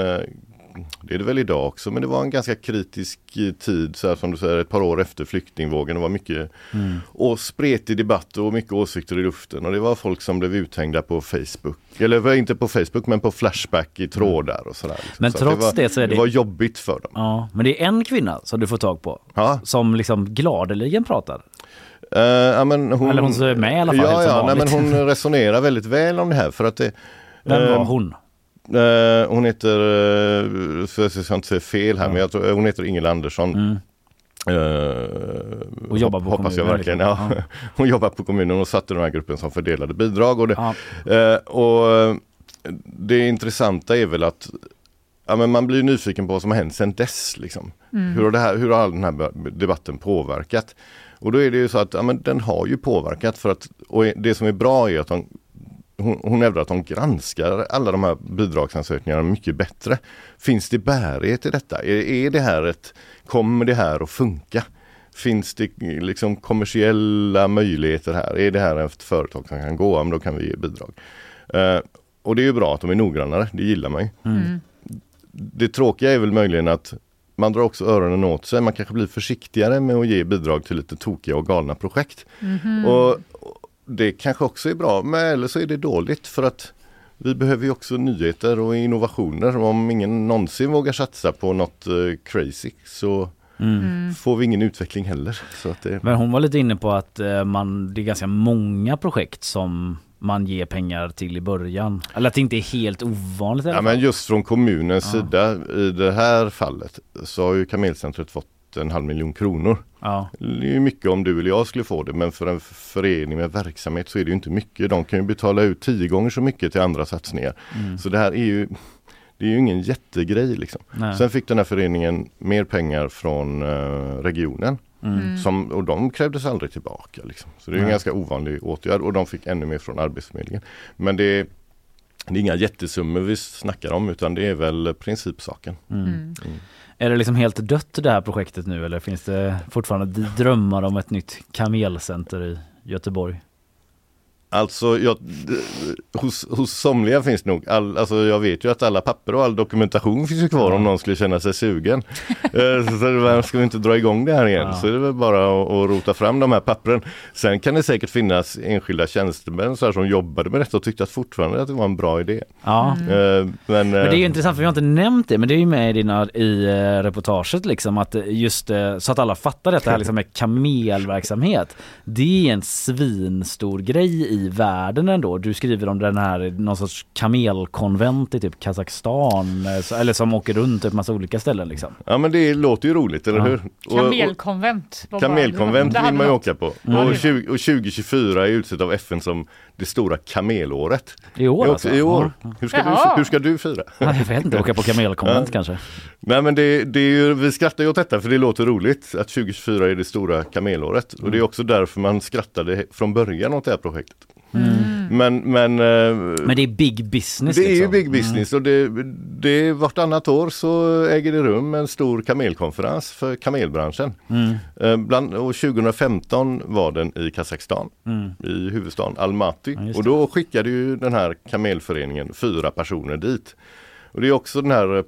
det är det väl idag också, men det var en ganska kritisk eh, tid, så här, som du säger, ett par år efter flyktingvågen. Det var mycket Mm. och spretig debatt och mycket åsikter i luften. Och det var folk som blev uthängda på Facebook. Eller var inte på Facebook, men på Flashback i trådar och sådär. Liksom. Men så trots var, det så är det- det var jobbigt för dem. Ja, men det är en kvinna som du får tag på. Ja. Som liksom gladeligen pratar. Eh, ja, men hon, Eller hon är med i alla fall, Ja, som ja nej, men hon resonerar väldigt väl om det här för att det Vem eh, var hon? Eh, hon heter, uh, så jag ska inte säga fel här, men jag tror, hon heter Ingela Andersson. Mm. Eh, Och jobbar på hoppas jag kommunen, verkligen. liksom. Ja. Hon jobbar på kommunen och satte den här gruppen som fördelade bidrag. Och det, Ja. eh, och eh, det intressanta är väl att ja, men man blir nyfiken på vad som har hänt sedan dess. Liksom. Mm. Hur, har det här, hur har all den här debatten påverkat? Och då är det ju så att ja, men den har ju påverkat för att och det som är bra är att de, hon, hon hävdar att de granskar alla de här bidragsansökningarna mycket bättre. Finns det bärighet i detta? Är, är det här ett, kommer det här att funka? Finns det liksom kommersiella möjligheter här? Är det här ett företag som kan gå? Ja, men då kan vi ge bidrag. Eh, och det är ju bra att de är noggrannare, det gillar man ju. Mm. Det tråkiga är väl möjligen att man drar också öronen åt sig. Man kanske blir försiktigare med att ge bidrag till lite tokiga och galna projekt. Och, och det kanske också är bra, men eller så är det dåligt för att vi behöver ju också nyheter och innovationer. Om ingen någonsin vågar satsa på något eh, crazy så Mm. får vi ingen utveckling heller. Så att det, Men hon var lite inne på att eh, man, det är ganska många projekt som man ger pengar till i början. Eller att det inte är helt ovanligt Ja, men just från kommunens Ja. sida i det här fallet så har ju Kamelcentret fått en halv miljon kronor. Ja. Det är ju mycket om du eller jag skulle få det men för en förening med verksamhet så är det ju inte mycket. De kan ju betala ut tio gånger så mycket till andra satsningar. Mm. Så det här är ju det är ju ingen jättegrej liksom. Nej. Sen fick den här föreningen mer pengar från eh, regionen. Mm. Som, och de krävdes aldrig tillbaka. Liksom. Så det är en Nej. ganska ovanlig åtgärd och de fick ännu mer från Arbetsförmedlingen. Men det, det är inga jättesummor vi snackar om utan det är väl principsaken. Mm. Mm. Är det liksom helt dött det här projektet nu eller finns det fortfarande drömmar om ett nytt kamelcenter i Göteborg? Alltså, jag, hos, hos somliga finns nog, all, alltså jag vet ju att alla papper och all dokumentation finns ju kvar om någon skulle känna sig sugen. Eh, så ska vi inte dra igång det här igen Ja. så är det väl bara att, att rota fram de här pappren. Sen kan det säkert finnas enskilda tjänstemän så här, som jobbade med detta och tyckte att fortfarande att det var en bra idé. Ja. Eh, men, Men det är eh, ju intressant för vi har inte nämnt det men det är ju med i, dina, i eh, reportaget liksom att eh, just eh, så att alla fattar detta här liksom med kamelverksamhet. Det är en svinstor grej i världen ändå. Du skriver om den här någon sorts kamelkonvent i typ Kazakstan eh, eller som åker runt till massa olika ställen liksom. Ja men det låter ju roligt, eller Ja. hur? Och- och- Kamelkonvent. Kamelkonvent vill man ju åka på. Mm. Och, 20, och 2024 är utsett av FN som det stora kamelåret. I år I, alltså? I år. Ja. Hur, ska Jaha. du, hur ska du fira? Ja, jag vet inte, åka på kamelkonvent Ja. kanske. Nej men det, det är ju, vi skrattar ju åt detta för det låter roligt att 2024 är det stora kamelåret. Och Mm. det är också därför man skrattade från början åt det här projektet. Men, men, eh, Men det är big business det är liksom. big business och det, det vartannat år så äger det rum en stor kamelkonferens för kamelbranschen. Mm. Eh, Bland, och 2015 var den i Kazakstan, Mm. i huvudstaden Almaty. Ja, och då skickade ju den här kamelföreningen fyra personer dit. Och det är också den här eh,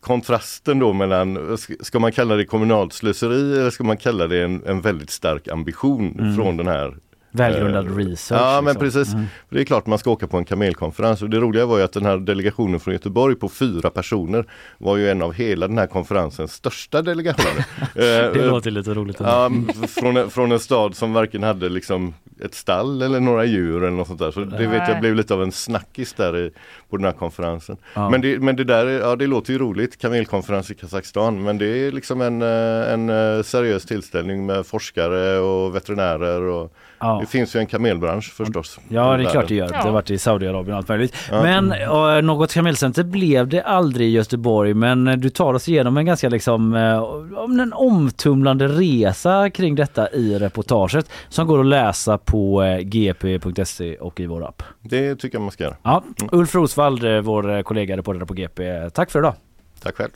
kontrasten då mellan, ska- ska man kalla det kommunalt slöseri eller ska man kalla det en, en väldigt stark ambition Mm. från den här Välgrundad eh, research. Ja men liksom. precis. Mm. För Det är klart man ska åka på en kamelkonferens och det roliga var ju att den här delegationen från Göteborg på fyra personer var ju en av hela den här konferensens största delegationer. Eh, Det låter lite roligt. Ja, från, en- från en stad som varken hade liksom ett stall eller några djur eller något sånt där. Så det vet jag blev lite av en snackis där i, på den här konferensen. Ja. Men, det, men det där, är- ja det låter ju roligt, kamelkonferens i Kazakstan. Men det är liksom en, eh, en eh, seriös tillställning med forskare och veterinärer och Ja. det finns ju en kamelbransch förstås. Ja det är klart det gör. Det har varit i Saudiarabien och allt möjligt. Ja. Men eh, något kamelcenter blev det aldrig i Göteborg men du tar oss igenom en ganska liksom om en omtumlande resa kring detta i reportaget som går att läsa på eh, gp.se och i vår app. Det tycker jag man ska göra. Ja, Ulf Rosvall, eh, vår eh, kollega reporter på GP. Tack för idag. Tack själv.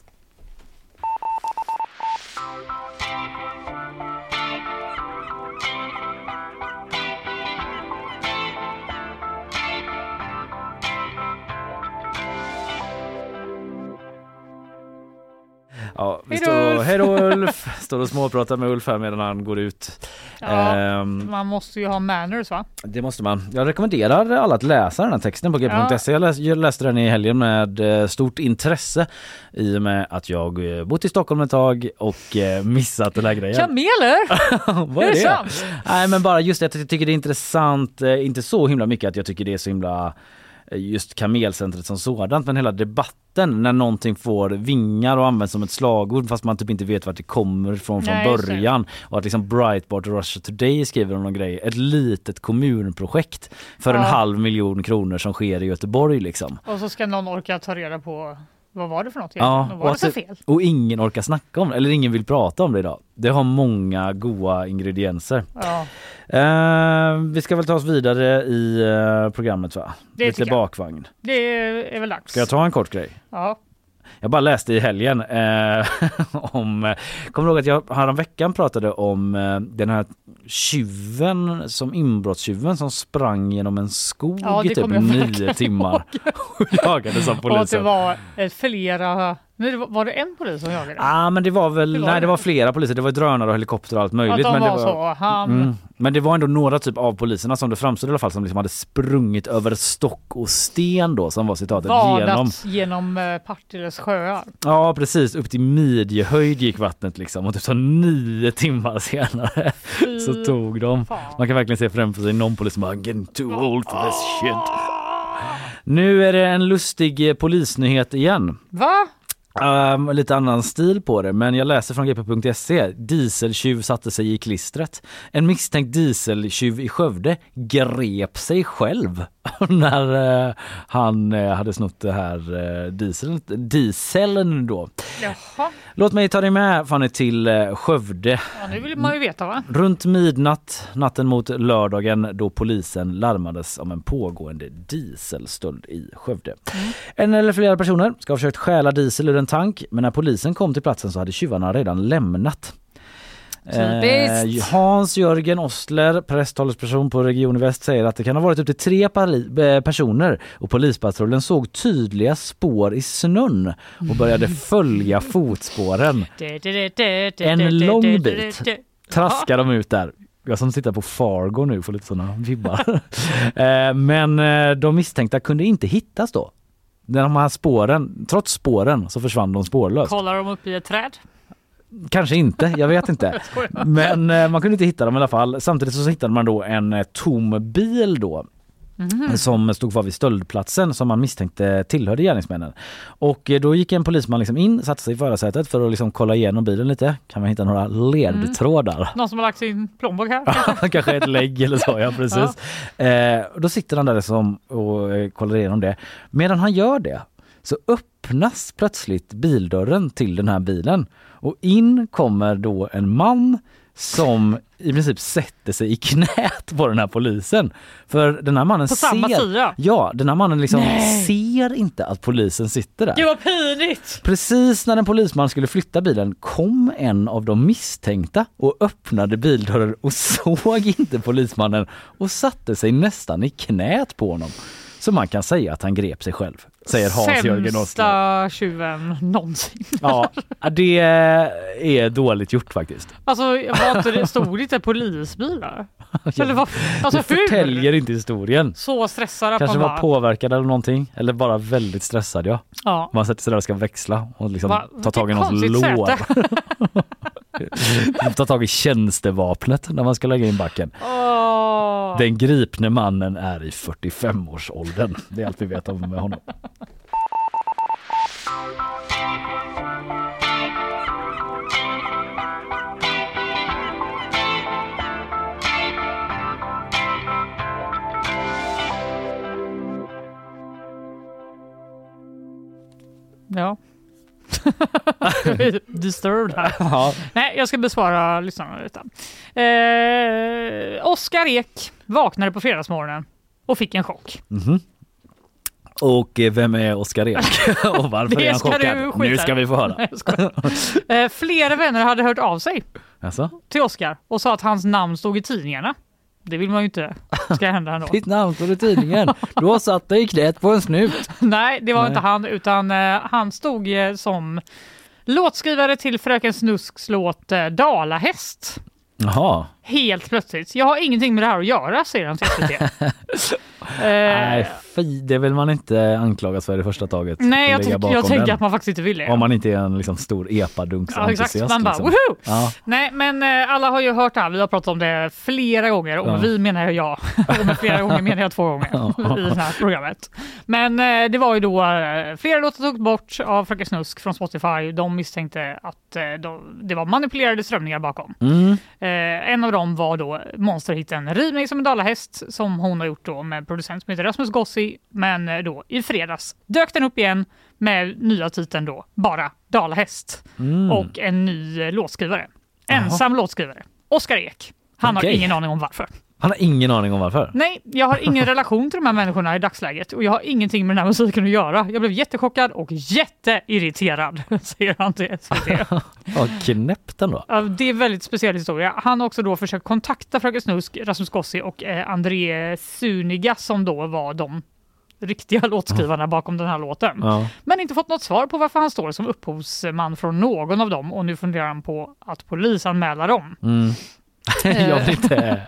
Ja, vi Hej då, står och, Ulf. hej då Ulf! Står och småpratar med Ulf här medan han går ut. Ja, Ehm, man måste ju ha manners va? Det måste man. Jag rekommenderar alla att läsa den här texten på gp.se. Jag, läs, jag läste den i helgen med eh, stort intresse i och med att jag eh, bott i Stockholm ett tag och eh, missat den här grejen. Kameler! Vad är är det sant? Nej men bara just det att jag tycker det är intressant, inte så himla mycket att jag tycker det är så himla just kamelcentret som sådant men hela debatten när någonting får vingar och används som ett slagord fast man typ inte vet vart det kommer ifrån från Nej, början. Och att liksom Breitbart och Russia Today skriver om någon grej, ett litet kommunprojekt för en Ja. halv miljon kronor som sker i Göteborg liksom. Och så ska någon orka ta reda på vad var det för något egentligen? Vad var det att för det- fel? och ingen orkar snacka om det, eller ingen vill prata om det idag. Det har många goda ingredienser. Ja. Eh, vi ska väl ta oss vidare i eh, programmet va? Det Lite bakvagn. Det är väl dags. Ska jag ta en kort grej? Ja. Jag bara läste i helgen eh, om, kommer du ihåg att jag häromveckan pratade om eh, den här tjuven, som inbrottstjuven som sprang genom en skog Ja, i typ kommer jag nio timmar och jagades av Och att det polisen. var eh, flera... Nej, det var, var det en polis som jagade? Ja ah, men det var väl, Det var nej det. var flera poliser, det var drönare och helikopter och allt möjligt. Att de men var det så, han- Mm. Men det var ändå några typ av poliserna som det framstod i alla fall som liksom hade sprungit över stock och sten då som var citatet genom. Vadat genom eh, Partilles sjöar. Ja precis, upp till midjehöjd gick vattnet liksom och typ så nio timmar senare så tog de. Man kan verkligen se framför sig någon polis som bara getting too old for this shit. Nu är det en lustig eh, polisnyhet igen. Va? Um, lite annan stil på det, men jag läser från gp.se. Dieseltjuv satte sig i klistret. En misstänkt dieseltjuv i Skövde grep sig själv när uh, han uh, hade snott det här uh, dieseln, dieseln då. Jaha. Låt mig ta dig med Fanny till uh, Skövde. Ja, nu vill man ju veta va? Runt midnatt natten mot lördagen då polisen larmades om en pågående dieselstöld i Skövde. En eller flera personer ska ha försökt stjäla diesel ur en tank men när polisen kom till platsen så hade tjuvarna redan lämnat. Eh, Hans Jörgen Ostler, presstalesperson på Region Väst, säger att det kan ha varit upp till tre eh, personer och polispatrullen såg tydliga spår i snön och började följa fotspåren. En lång bit traskar de ut där. Jag som tittar på Fargo nu får lite sådana vibbar. Eh, Men eh, de misstänkta kunde inte hittas då. När de här spåren, trots spåren så försvann de spårlöst. Kollar de upp i ett träd? Kanske inte, jag vet inte. Men eh, man kunde inte hitta dem i alla fall. Samtidigt så hittade man då en eh, tom bil då Mhm. som stod kvar vid stöldplatsen som man misstänkte tillhörde gärningsmännen. Och eh, då gick en polisman liksom in, satte sig i förarsätet för att liksom kolla igenom bilen lite. Kan man hitta några ledtrådar? Någon som har lagt sin plånbok här? Kanske ett lägg eller så, ja precis. Eh, och då sitter han där liksom och eh, kollar igenom det. Medan han gör det så öppnas plötsligt bildörren till den här bilen och in kommer då en man som i princip sätter sig i knät på den här polisen. För den här mannen På samma ser... sida? Ja, den här mannen liksom Nej. ser inte att polisen sitter där. Gud vad pinigt! Precis när en polisman skulle flytta bilen kom en av de misstänkta och öppnade bildörren och såg inte polismannen och satte sig nästan i knät på honom. Så man kan säga att han grep sig själv, säger Hans-Jörgen. Sämsta tjuven någonsin. Ja, det är dåligt gjort faktiskt. Alltså var inte det, stod det inte polisbilar? Eller vad, alltså det hur? förtäljer inte historien. Så stressad Kanske var bara, påverkad eller någonting. Eller bara väldigt stressad ja. Ja. Man sätter sig där och ska växla och liksom Va? ta tag i någons lår. ta tag i tjänstevapnet när man ska lägga in backen. Åh. Den gripne mannen är i 45-årsåldern. Det är allt vi vet om med honom. Ja. Disturbed här. Ja. Nej, jag ska besvara lyssnarna. Eh, Oskar Ek vaknade på fredagsmorgonen och fick en chock. Mhm. Och eh, vem är Oskar Ek? och varför är han chockad? Nu ska vi få höra. Eh, flera vänner hade hört av sig Alltså? till Oskar och sa att hans namn stod i tidningarna. Det vill man ju inte ska hända ändå. Ditt namn står i tidningen. Du har satt dig i knät på en snut. Nej, det var Nej. inte han, utan eh, han stod eh, som låtskrivare till Fröken Snusks låt eh, Dalahäst. Jaha. Helt plötsligt. Jag har ingenting med det här att göra, säger han till SVT. eh, Nej, det vill man inte anklagas för i första taget. nej, jag, tyck- jag tänker den. att man faktiskt inte vill det. Om man inte är en liksom, stor Ja, epadunks-entusiast. Man bara liksom. woho! Ja. Nej, men eh, alla har ju hört det här. Vi har pratat om det flera gånger och Ja. vi menar jag. och med flera gånger menar jag två gånger Ja. i det här programmet. Men eh, det var ju då eh, flera låtar togs bort av Fröken Snusk från Spotify. De misstänkte att de, det var manipulerade strömningar bakom. Mm. En av dem var då monsterhitten Ridning som en dalahäst som hon har gjort då med producent som heter Rasmus Gossi. Men eh, då i fredags dök den upp igen med nya titeln då bara Dalahäst Mm. och en ny eh, låtskrivare. Ensam låtskrivare. Oskar Ek. Han Okej. har ingen aning om varför. Han har ingen aning om varför. Nej, jag har ingen relation till de här människorna i dagsläget och jag har ingenting med den här musiken att göra. Jag blev jättechockad och jätteirriterad, säger han till SVT. Vad knäppt ändå. Ja, Det är en väldigt speciell historia. Han har också då försökt kontakta Fröken Snusk, Rasmus Gossi och eh, André Suniga som då var de riktiga låtskrivarna bakom den här låten. Ja. Men inte fått något svar på varför han står som upphovsman från någon av dem och nu funderar han på att polisanmäla dem. Mm. jag vill inte...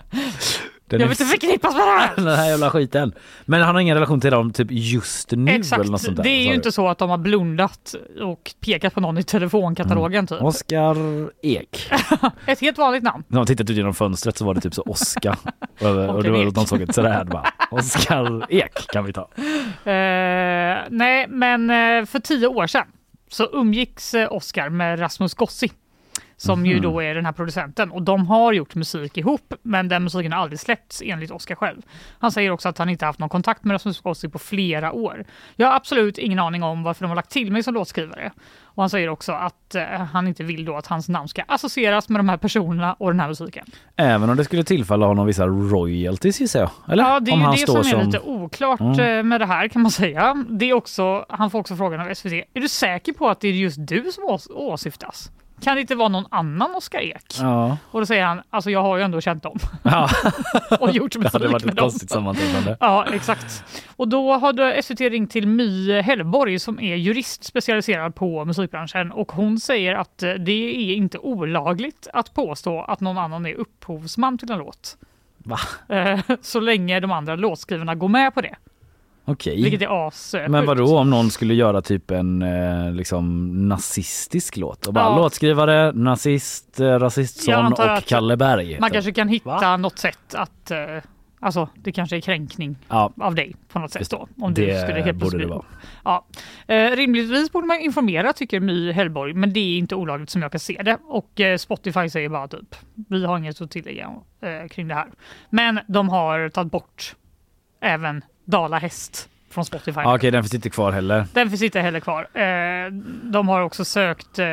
Den Jag vill inte förknippas med det här! den här jävla skiten. Men han har ingen relation till dem typ just nu Exakt, eller något sånt där. det är ju inte så att de har blundat och pekat på någon i telefonkatalogen typ. Oskar Ek. Ett helt vanligt namn. När man tittade ut genom fönstret så var det typ så Oskar. och, och Oskar då, Ek. de såg ett träd bara. Oskar Ek kan vi ta. Eh, nej, men eh, för tio år sedan så umgicks eh, Oscar med Rasmus Gossi som ju Mhm. då är den här producenten och de har gjort musik ihop men den musiken har aldrig släppts enligt Oscar själv. Han säger också att han inte haft någon kontakt med Rasmus Gossi på flera år. Jag har absolut ingen aning om varför de har lagt till mig som låtskrivare. Och han säger också att eh, han inte vill då att hans namn ska associeras med de här personerna och den här musiken. Även om det skulle tillfalla honom vissa royalties gissar jag. Eller? Ja, det är om ju det som är lite oklart Mm. eh, med det här kan man säga. Det är också, han får också frågan av SVT, är du säker på att det är just du som ås- åsyftas? Kan det inte vara någon annan Oskar Ek? Ja. Och då säger han, alltså jag har ju ändå känt dem ja. och gjort musik Det hade varit med ett dem. konstigt sammanträffande. Ja, exakt. Och då hade SVT ringt till My Hellborg som är jurist specialiserad på musikbranschen och hon säger att eh, det är inte olagligt att påstå att någon annan är upphovsman till en låt. Va? Eh, Så länge de andra låtskrivarna går med på det. Okej. Vilket är as eh, Men vadå om någon skulle göra typ en eh, liksom nazistisk låt och bara Ja. låtskrivare, nazist, eh, Jag antar och att Kalle Berg. Man typ. kanske kan hitta något sätt att eh, Alltså det kanske är kränkning Ja. av dig på något sätt då. Om Det du skulle helt borde det plötsligt- vara. Ja. Eh, rimligtvis borde man informera tycker My Hellborg men det är inte olagligt som jag kan se det. Och eh, Spotify säger bara typ vi har inget att tillägga eh, kring det här. Men de har tagit bort även Dala häst från Spotify. Ja, Okej, den finns inte kvar heller. Den finns inte heller kvar. Eh, de har också sökt eh,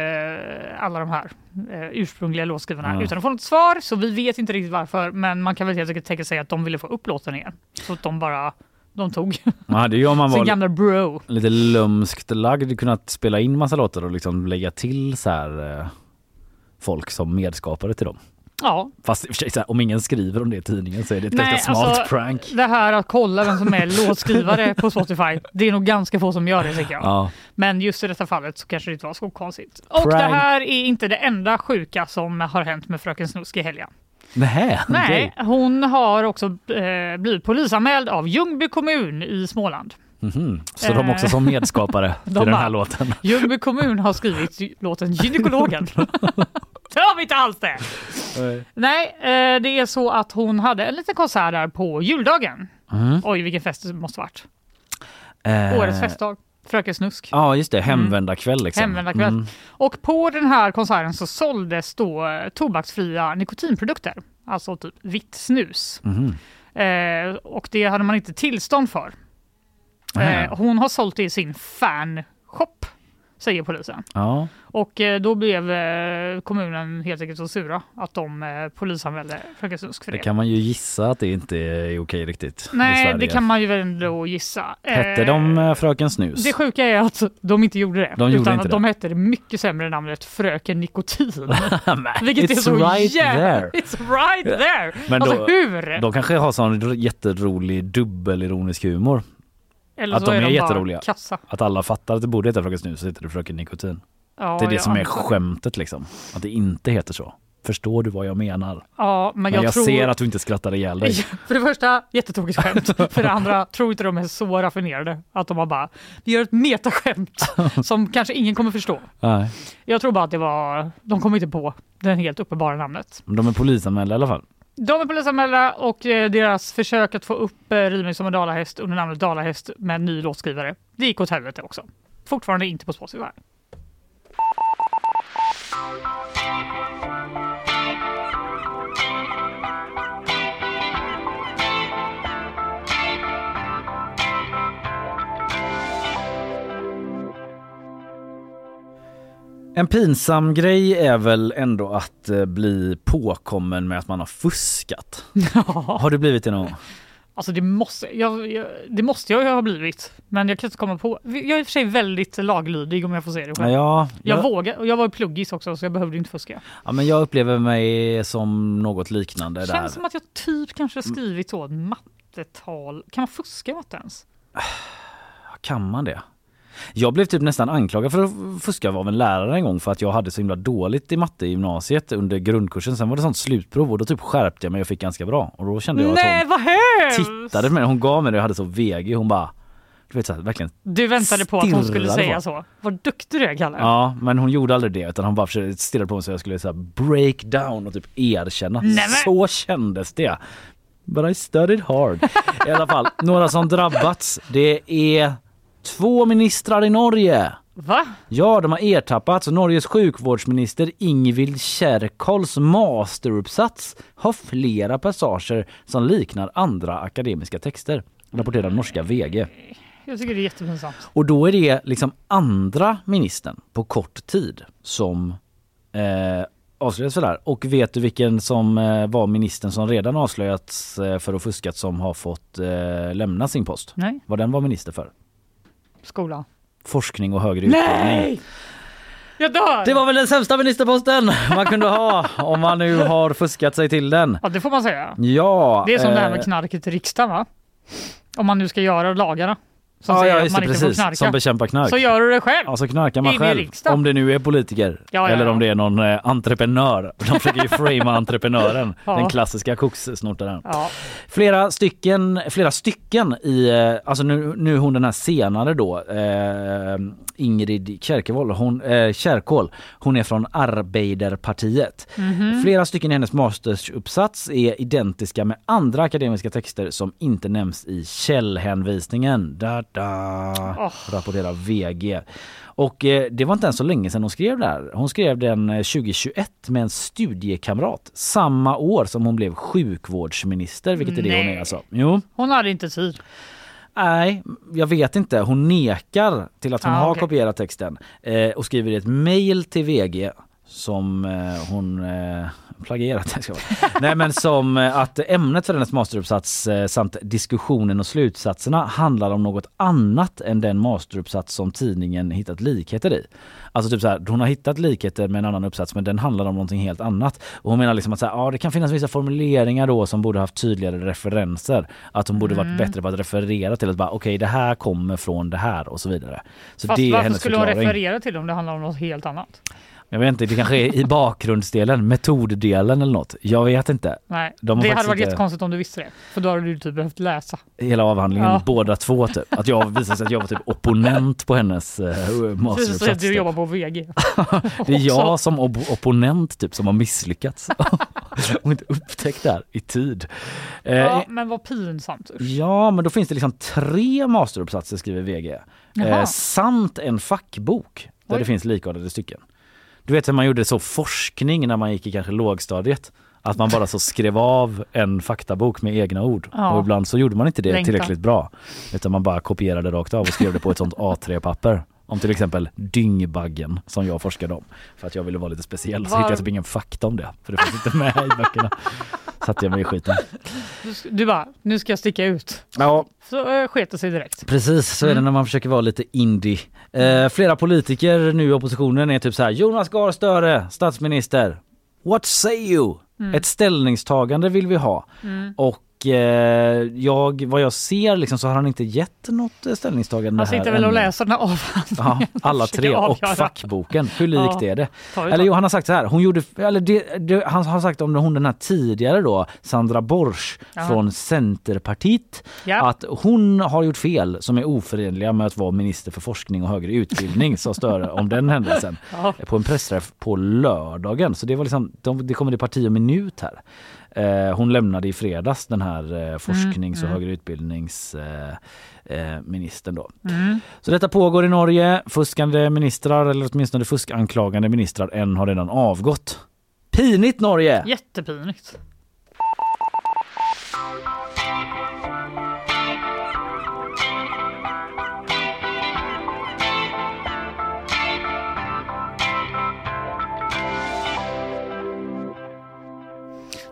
alla de här eh, ursprungliga låtskrivarna Ja. utan att få något svar så vi vet inte riktigt varför men man kan väl helt enkelt tänka sig att de ville få upp låten igen. Så att de bara de tog hade ju om man sin gamla bro. lite lumskt lagd kunnat spela in massa låtar och liksom lägga till så här folk som medskapare till dem. Ja, Fast sig, om ingen skriver om det i tidningen så är det ett ganska smart alltså, prank. det här att kolla vem som är låtskrivare på Spotify, det är nog ganska få som gör det tycker jag. Ja. Men just i detta fallet så kanske det inte var så konstigt. Och Prank. det här är inte det enda sjuka som har hänt med Fröken Snusk i helgen. Nähä, Nej, okej. hon har också eh, blivit polisanmäld av Ljungby kommun i Småland. Mhm. Så de också som medskapare till De den bara- här låten. Ljungby kommun har skrivit låten Gynekologen. det har vi inte alls det! Nej, eh, det är så att hon hade en liten konsert där på juldagen. Mm. Oj, vilken fest det måste varit. Eh, Årets festdag. Fröken Snusk. Ja just det, hemvändarkväll liksom. Hemvändarkväll. Mm. Och på den här konserten så såldes då eh, tobaksfria nikotinprodukter. Alltså typ vitt snus. Mhm. Eh, och det hade man inte tillstånd för. Eh, hon har sålt det i sin fanshop, säger polisen. Ja. Och eh, då blev eh, kommunen helt enkelt så sura att de eh, polisanmälde Fröken Snusk för det. Det kan man ju gissa att det inte är okej riktigt. Nej, det kan man ju väl ändå gissa. Hette de Fröken Snus? Det sjuka är att de inte gjorde det. De gjorde utan att det. de hette det mycket sämre namnet Fröken Nikotin. Vilket är It's så right jävla... there. It's right there! Men alltså då- hur? De kanske har sån jätterolig dubbelironisk humor. Eller att så de är, är de jätteroliga. kassa. Att alla fattar att det borde heta Fröken Snus så heter det Fröken Nikotin. Ja, det är det som är antar det. skämtet liksom. Att det inte heter så. Förstår du vad jag menar? Ja, men, Men jag, jag, tror... ser att du inte skrattar ihjäl dig. För det första, jättetokigt skämt. För det andra, tror inte de är så raffinerade att de har bara, vi gör ett metaskämt som kanske ingen kommer förstå. Nej. Jag tror bara att det var, de kom inte på det helt uppenbara namnet. Men De är polisanmälda i alla fall. De är polisanmälda och eh, deras försök att få upp eh, som en dalahäst under namnet Dalahäst med en ny låtskrivare, det gick åt helvete också. Fortfarande inte på Spotify. En pinsam grej är väl ändå att eh, bli påkommen med att man har fuskat. Har du blivit det någon gång? Alltså det måste jag, jag, det måste jag ju ha blivit, men jag kan inte komma på. Jag är i och för sig väldigt laglydig om jag får säga det själv. Ja, Jag jag, vågar, och jag var pluggis också så jag behövde inte fuska. ja, men jag upplever mig som något liknande Det där. känns som att jag typ kanske har skrivit så ett mattetal. Kan man fuska i matte ens? Kan man det? Jag blev typ nästan anklagad för att fuska av en lärare en gång för att jag hade så himla dåligt i matte i gymnasiet under grundkursen. Sen var det sånt slutprov och då typ skärpte jag mig och fick ganska bra. Och då kände jag att hon tittade på mig. Hon gav mig det och jag hade så VG. Hon bara, du vet så här, verkligen. Du väntade på att hon skulle säga på. så. Vad duktig du är Kalle. Ja, men hon gjorde aldrig det utan hon bara stirrade på mig så jag skulle så här break down och typ erkänna. Nej, Så kändes det. But I studied hard. I alla fall, några som drabbats. Det är två ministrar i Norge. Va? Ja, de har ertappats. Norges sjukvårdsminister Ingvild Kjerkols masteruppsats har flera passager som liknar andra akademiska texter, rapporterar norska VG. Jag tycker det är jättepinsamt. Och då är det liksom andra ministern på kort tid som eh, avslöjats för det här. Och vet du vilken som eh, var ministern som redan avslöjats eh, för att fuskat som har fått eh, lämna sin post? Nej. Vad den var minister för? Skola. Forskning och högre utbildning. Nej! Jag dör! Det var väl den sämsta ministerposten man kunde ha om man nu har fuskat sig till den. Ja, det får man säga. Ja. Det är som det här med eh, knarket i riksdagen va? Om man nu ska göra lagarna. Som Ja, säger ja att man det, inte får precis. knarka. Som bekämpar knark. Så gör du det själv. Ja, så knarkar man In själv. Om det nu är politiker. Ja, Eller om det är någon eh, entreprenör. De försöker ju framea entreprenören. Den klassiska kokssnortaren. Flera stycken, flera stycken i, eh, alltså nu, nu hon den här senare då, eh, Ingrid Kärkevold, hon, eh, Kärkål, hon är från Arbeiderpartiet. Mhm. Flera stycken i hennes mastersuppsats är identiska med andra akademiska texter som inte nämns i källhänvisningen. Da, da, Åh. rapporterar VG. Och eh, det var inte ens så länge sedan hon skrev det här. Hon skrev den eh, 2021 med en studiekamrat samma år som hon blev sjukvårdsminister, vilket är det hon är alltså. Jo. Hon hade inte tid. Nej, jag vet inte. Hon nekar till att hon Ah, har okej. kopierat texten eh, och skriver ett mejl till VG som eh, hon eh, plagierat. Jag ska vara. Nej men som eh, att ämnet för hennes masteruppsats eh, samt diskussionen och slutsatserna handlar om något annat än den masteruppsats som tidningen hittat likheter i. Alltså typ så här, hon har hittat likheter med en annan uppsats men den handlar om någonting helt annat. Och hon menar liksom att så här, ja, det kan finnas vissa formuleringar då som borde haft tydligare referenser. Att hon borde varit Mm. bättre på att referera till att bara okej det här kommer från det här och så vidare. Så Fast det är varför hennes skulle hon förklaring. referera till om det handlar om något helt annat? Jag vet inte, det kanske är i bakgrundsdelen, metoddelen eller något. Jag vet inte. Nej, De det hade varit inte- jättekonstigt om du visste det. För då hade du typ behövt läsa. Hela avhandlingen, Ja. båda två typ. Att jag visade sig att jag var typ opponent på hennes eh, Precis att masteruppsats. du typ. jobbar på VG. Det är jag som op- opponent typ som har misslyckats. och inte upptäckt det här i tid. Eh, Ja, men vad pinsamt. usch. Ja, men då finns det liksom tre masteruppsatser skriver VG. Eh, samt en fackbok där Oj. det finns likartade stycken. Du vet hur man gjorde så forskning när man gick i kanske lågstadiet. Att man bara så skrev av en faktabok med egna ord. Ja. Och ibland så gjorde man inte det tillräckligt bra. Utan man bara kopierade rakt av och skrev det på ett sånt A3-papper. Om till exempel dyngbaggen som jag forskade om. För att jag ville vara lite speciell. Så hittade jag typ ingen fakta om det. För det fanns inte med i böckerna. Satte jag mig i skiten. Du, bara, nu ska jag sticka ut. Ja, Så äh, sket det sig direkt. Precis, så är det Mm. när man försöker vara lite indie. Eh, flera politiker nu i oppositionen är typ så här Jonas Gahr Støre, statsminister. What say you? Mm. Ett ställningstagande vill vi ha. Mm. Och eh, jag, vad jag ser liksom så har han inte gett något eh, ställningstagande Han här sitter väl och ännu. läser den här avhandlingen. Ja, alla tre och fackboken. Hur likt Ja, är det? Eller jo, han har sagt så här. Hon gjorde, eller det, det, han har sagt om hon den här tidigare då, Sandra Borsch Jaha. från Centerpartiet, Ja. att hon har gjort fel som är oförenliga med att vara minister för forskning och högre utbildning, sa Störe om den händelsen Ja. på en pressträff på lördagen. Så det var liksom, de, det kommer i parti och minut här. Eh, hon lämnade i fredags den här eh, forsknings och mm. högre utbildningsministern eh, då. Mm. Så detta pågår i Norge. Fuskande ministrar, eller åtminstone fuskanklagande ministrar, en har redan avgått. Pinigt Norge! Jättepinigt.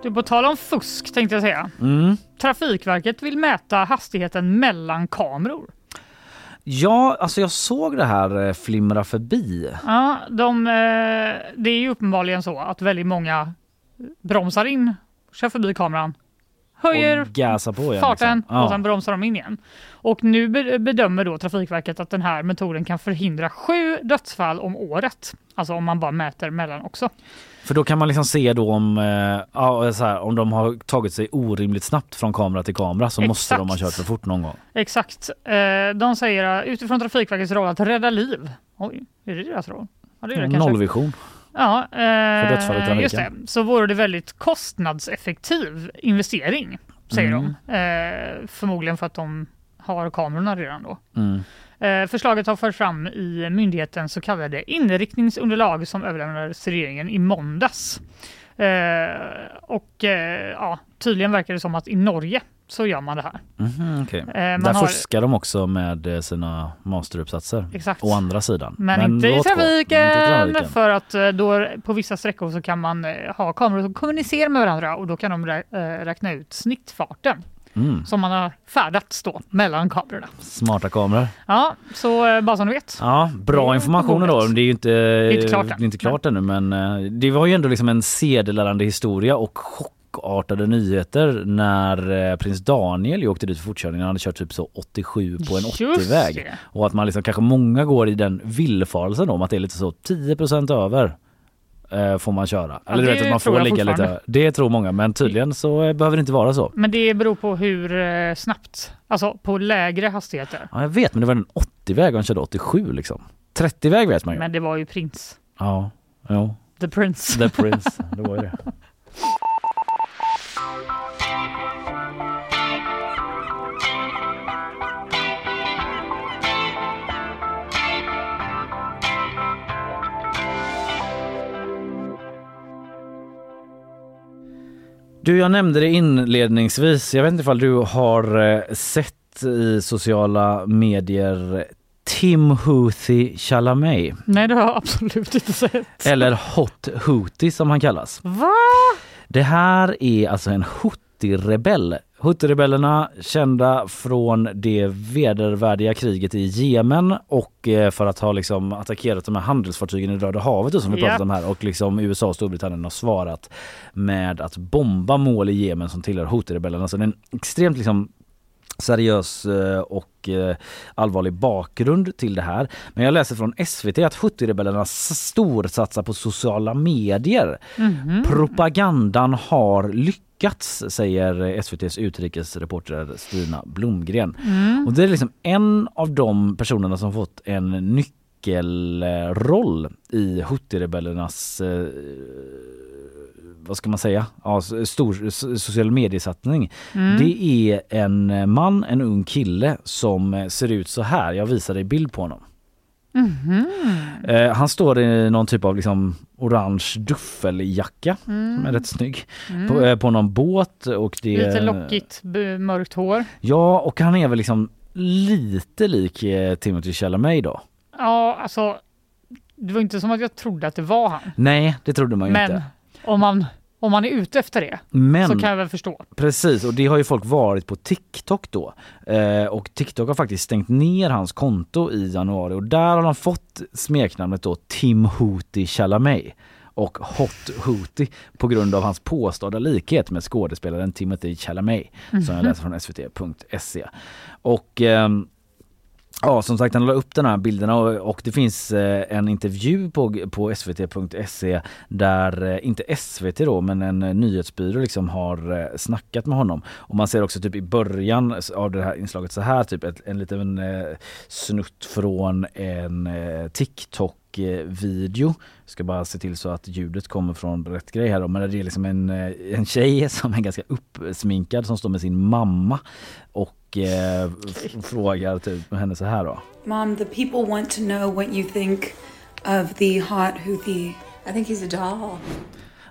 Du, på tal om fusk tänkte jag säga. Mm. Trafikverket vill mäta hastigheten mellan kameror. Ja, alltså jag såg det här eh, flimra förbi. Ja, de, eh, det är ju uppenbarligen så att väldigt många bromsar in, kör förbi kameran, höjer Och gasar på igen. farten liksom. Ja. och sen bromsar de in igen. Och nu be- bedömer då Trafikverket att den här metoden kan förhindra sju dödsfall om året. Alltså om man bara mäter mellan också. För då kan man liksom se då om, eh, ja, så här, om de har tagit sig orimligt snabbt från kamera till kamera så måste de ha Exakt. kört för fort någon gång. Exakt. Eh, de säger eh, utifrån Trafikverkets roll att rädda liv. Oj, är det deras roll? Ja, det är det. Nollvision. Ja, eh, dödsfall i trafiken. just det. Så vore det väldigt kostnadseffektiv investering, säger Mm. de. Eh, förmodligen för att de har kamerorna redan då. Mm. Eh, förslaget har förts fram i myndighetens så kallade inriktningsunderlag som överlämnades till regeringen i måndags. Eh, och eh, ja, tydligen verkar det som att i Norge så gör man det här. Mhm, okej. Eh, man Där har- fuskar de också med eh, sina masteruppsatser. Exakt. Å andra sidan. Men, inte, i trafiken, Inte i trafiken. för att eh, då på vissa sträckor så kan man ha kameror som kommunicerar med varandra och då kan de rä- räkna ut snittfarten. Mm. som man har färdats då mellan kamerorna. Smarta kameror. Ja, så bara som du vet. Ja, bra Det information då. Det är ju inte, är inte klart än. det inte klart ännu men det var ju ändå liksom en sedelärande historia och chockartade nyheter när eh, prins Daniel ju åkte dit för fortkörning. Han hade kört typ så 87 på en Just 80-väg. det. Och att man liksom kanske många går i den villfarelsen om att det är lite så 10% över eh, får man köra. Ja, Eller du vet att man får ligga lite. Det tror många men tydligen så eh, behöver det inte vara så. Men det beror på hur eh, snabbt, alltså på lägre hastigheter. Ja, jag vet men det var en 80-väg och han körde 87 liksom. 30-väg vet man ju. Men det var ju prins. Ja, jo. The Prince. The Prince, det var ju det. Du, jag nämnde det inledningsvis. Jag vet inte ifall du har eh, sett i sociala medier Timothy Chalamet Nej, det har jag absolut inte sett. eller Hot Hootie som han kallas. Va? Det här är alltså en Houthi-rebell. Houthi-rebellerna kända från det vedervärdiga kriget i Jemen och eh, för att ha liksom attackerat de här handelsfartygen i Röda havet som vi pratat om här och liksom USA och Storbritannien har svarat med att bomba mål i Jemen som tillhör Houthi-rebellerna. Så det är en extremt liksom seriös eh, och eh, allvarlig bakgrund till det här. Men jag läser från SVT att Houthi-rebellerna s- storsatsar på sociala medier. Mhm. Propagandan har lyckats säger SVTs utrikesreporter Stina Blomgren. Mm. Och det är liksom en av de personerna som fått en nyckelroll i Houthi-rebellernas eh, vad ska man säga, ja, stor social mediesatsning. Mm. Det är en man, en ung kille som ser ut så här. Jag visar dig bild på honom. Mhm. Eh, han står i någon typ av liksom orange duffeljacka Mm. som är rätt snygg. Mm. På, eh, på någon båt och det Lite lockigt, mörkt hår. Ja och han är väl liksom lite lik eh, Timothy Chalamet då. Ja, alltså. Det var inte som att jag trodde att det var han. Nej det trodde man ju Men inte. om man, om man är ute efter det Men så kan jag väl förstå. Precis och det har ju folk varit på TikTok då. Eh, och TikTok har faktiskt stängt ner hans konto i januari och där har han fått smeknamnet då Tim Hootie Chalamet och Hot Hootie på grund av hans påstådda likhet med skådespelaren Timothy Chalamet som jag Mhm. läser från svt.se. Och ehm, Ja som sagt han la upp den här bilderna och, och det finns eh, en intervju på, på svt.se där, eh, inte SVT då men en eh, nyhetsbyrå liksom har eh, snackat med honom. Och man ser också typ i början av det här inslaget så här typ ett, en liten eh, snutt från en eh, TikTok video. video. Ska bara se till så att ljudet kommer från rätt grej här då. Men det är liksom en, eh, en tjej som är ganska uppsminkad som står med sin mamma och eh, f- frågar typ henne så här då. Mom, the people want to know what you think of the hot Houthi. I think he's a doll.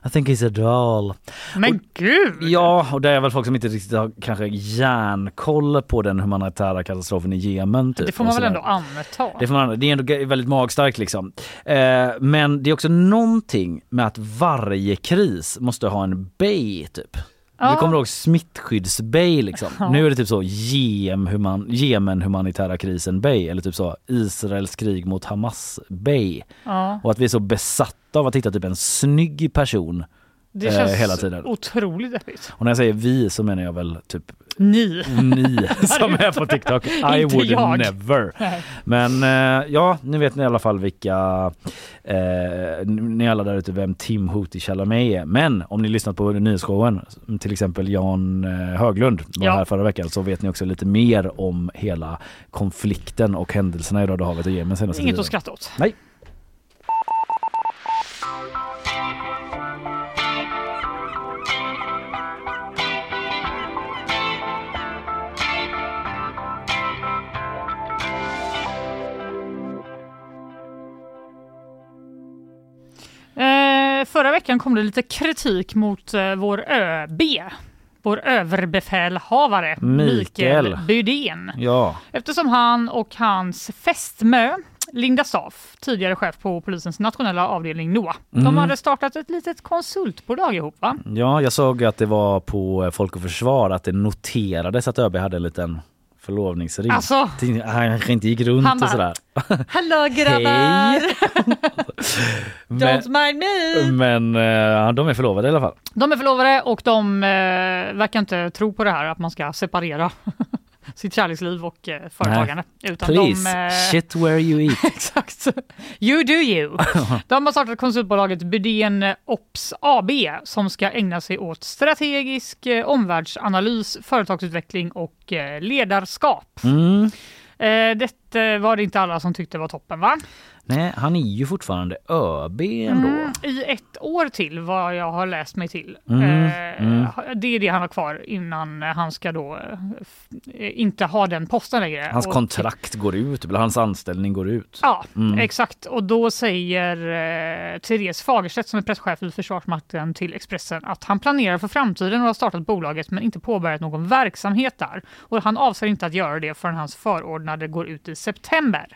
I think he's a doll. Men gud! Ja, och det är väl folk som inte riktigt har kanske järnkoll på den humanitära katastrofen i Jemen. Typ, det får man och väl ändå anta. Det, får man, det är ändå väldigt magstarkt liksom. Eh, men det är också någonting med att varje kris måste ha en bay typ. Ja. Du kommer ihåg smittskyddsbay liksom. Ja. Nu är det typ så Jemen, human, Jemen humanitära krisen bay eller typ så Israels krig mot Hamas bay. Ja. Och att vi är så besatta av att hitta typ en snygg person Det eh, känns hela tiden. otroligt deppigt. Och när jag säger vi så menar jag väl typ Ni. ni som är på TikTok. I Inte would jag. never. Nej. Men eh, ja, nu vet ni i alla fall vilka eh, ni alla där ute vem Tim Hootie Chalamet är. Men om ni lyssnat på nyhetsshowen, till exempel Jan eh, Höglund var Ja. här förra veckan så vet ni också lite mer om hela konflikten och händelserna i Röda havet och Jemen senaste Inget tiden. att skratta åt. Nej. Förra veckan kom det lite kritik mot eh, vår ÖB. Vår överbefälhavare Mikael. Mikael Bydén. Ja. Eftersom han och hans fästmö Linda Staff, tidigare chef på polisens nationella avdelning NOA. De Mm. hade startat ett litet konsultbolag ihop va? Ja, jag såg att det var på eh, Folk och Försvar att det noterades att ÖB hade en liten förlovningsring. Alltså. Han kanske inte gick runt bara, och sådär. Hallå grabbar! Men, Don't mind me! men eh, de är förlovade i alla fall. De är förlovade och de eh, verkar inte tro på det här att man ska separera sitt kärleksliv och eh, företagande. Utan Please, de, eh, shit where you eat. Exakt. You do you. De har startat konsultbolaget Bydén Ops AB som ska ägna sig åt strategisk eh, omvärldsanalys, företagsutveckling och eh, ledarskap. Mm. Eh, det var det inte alla som tyckte var toppen va? Nej, han är ju fortfarande ÖB ändå. Mm, I ett år till vad jag har läst mig till. Mm, Eh, mm. Det är det han har kvar innan han ska då eh, inte ha den posten längre. Hans Och- kontrakt går ut, eller hans anställning går ut. Ja, Mm. exakt. Och då säger eh, Therese Fagerstedt som är presschef i Försvarsmakten till Expressen att han planerar för framtiden och har startat bolaget men inte påbörjat någon verksamhet där. Och han avser inte att göra det förrän hans förordnade går ut i september.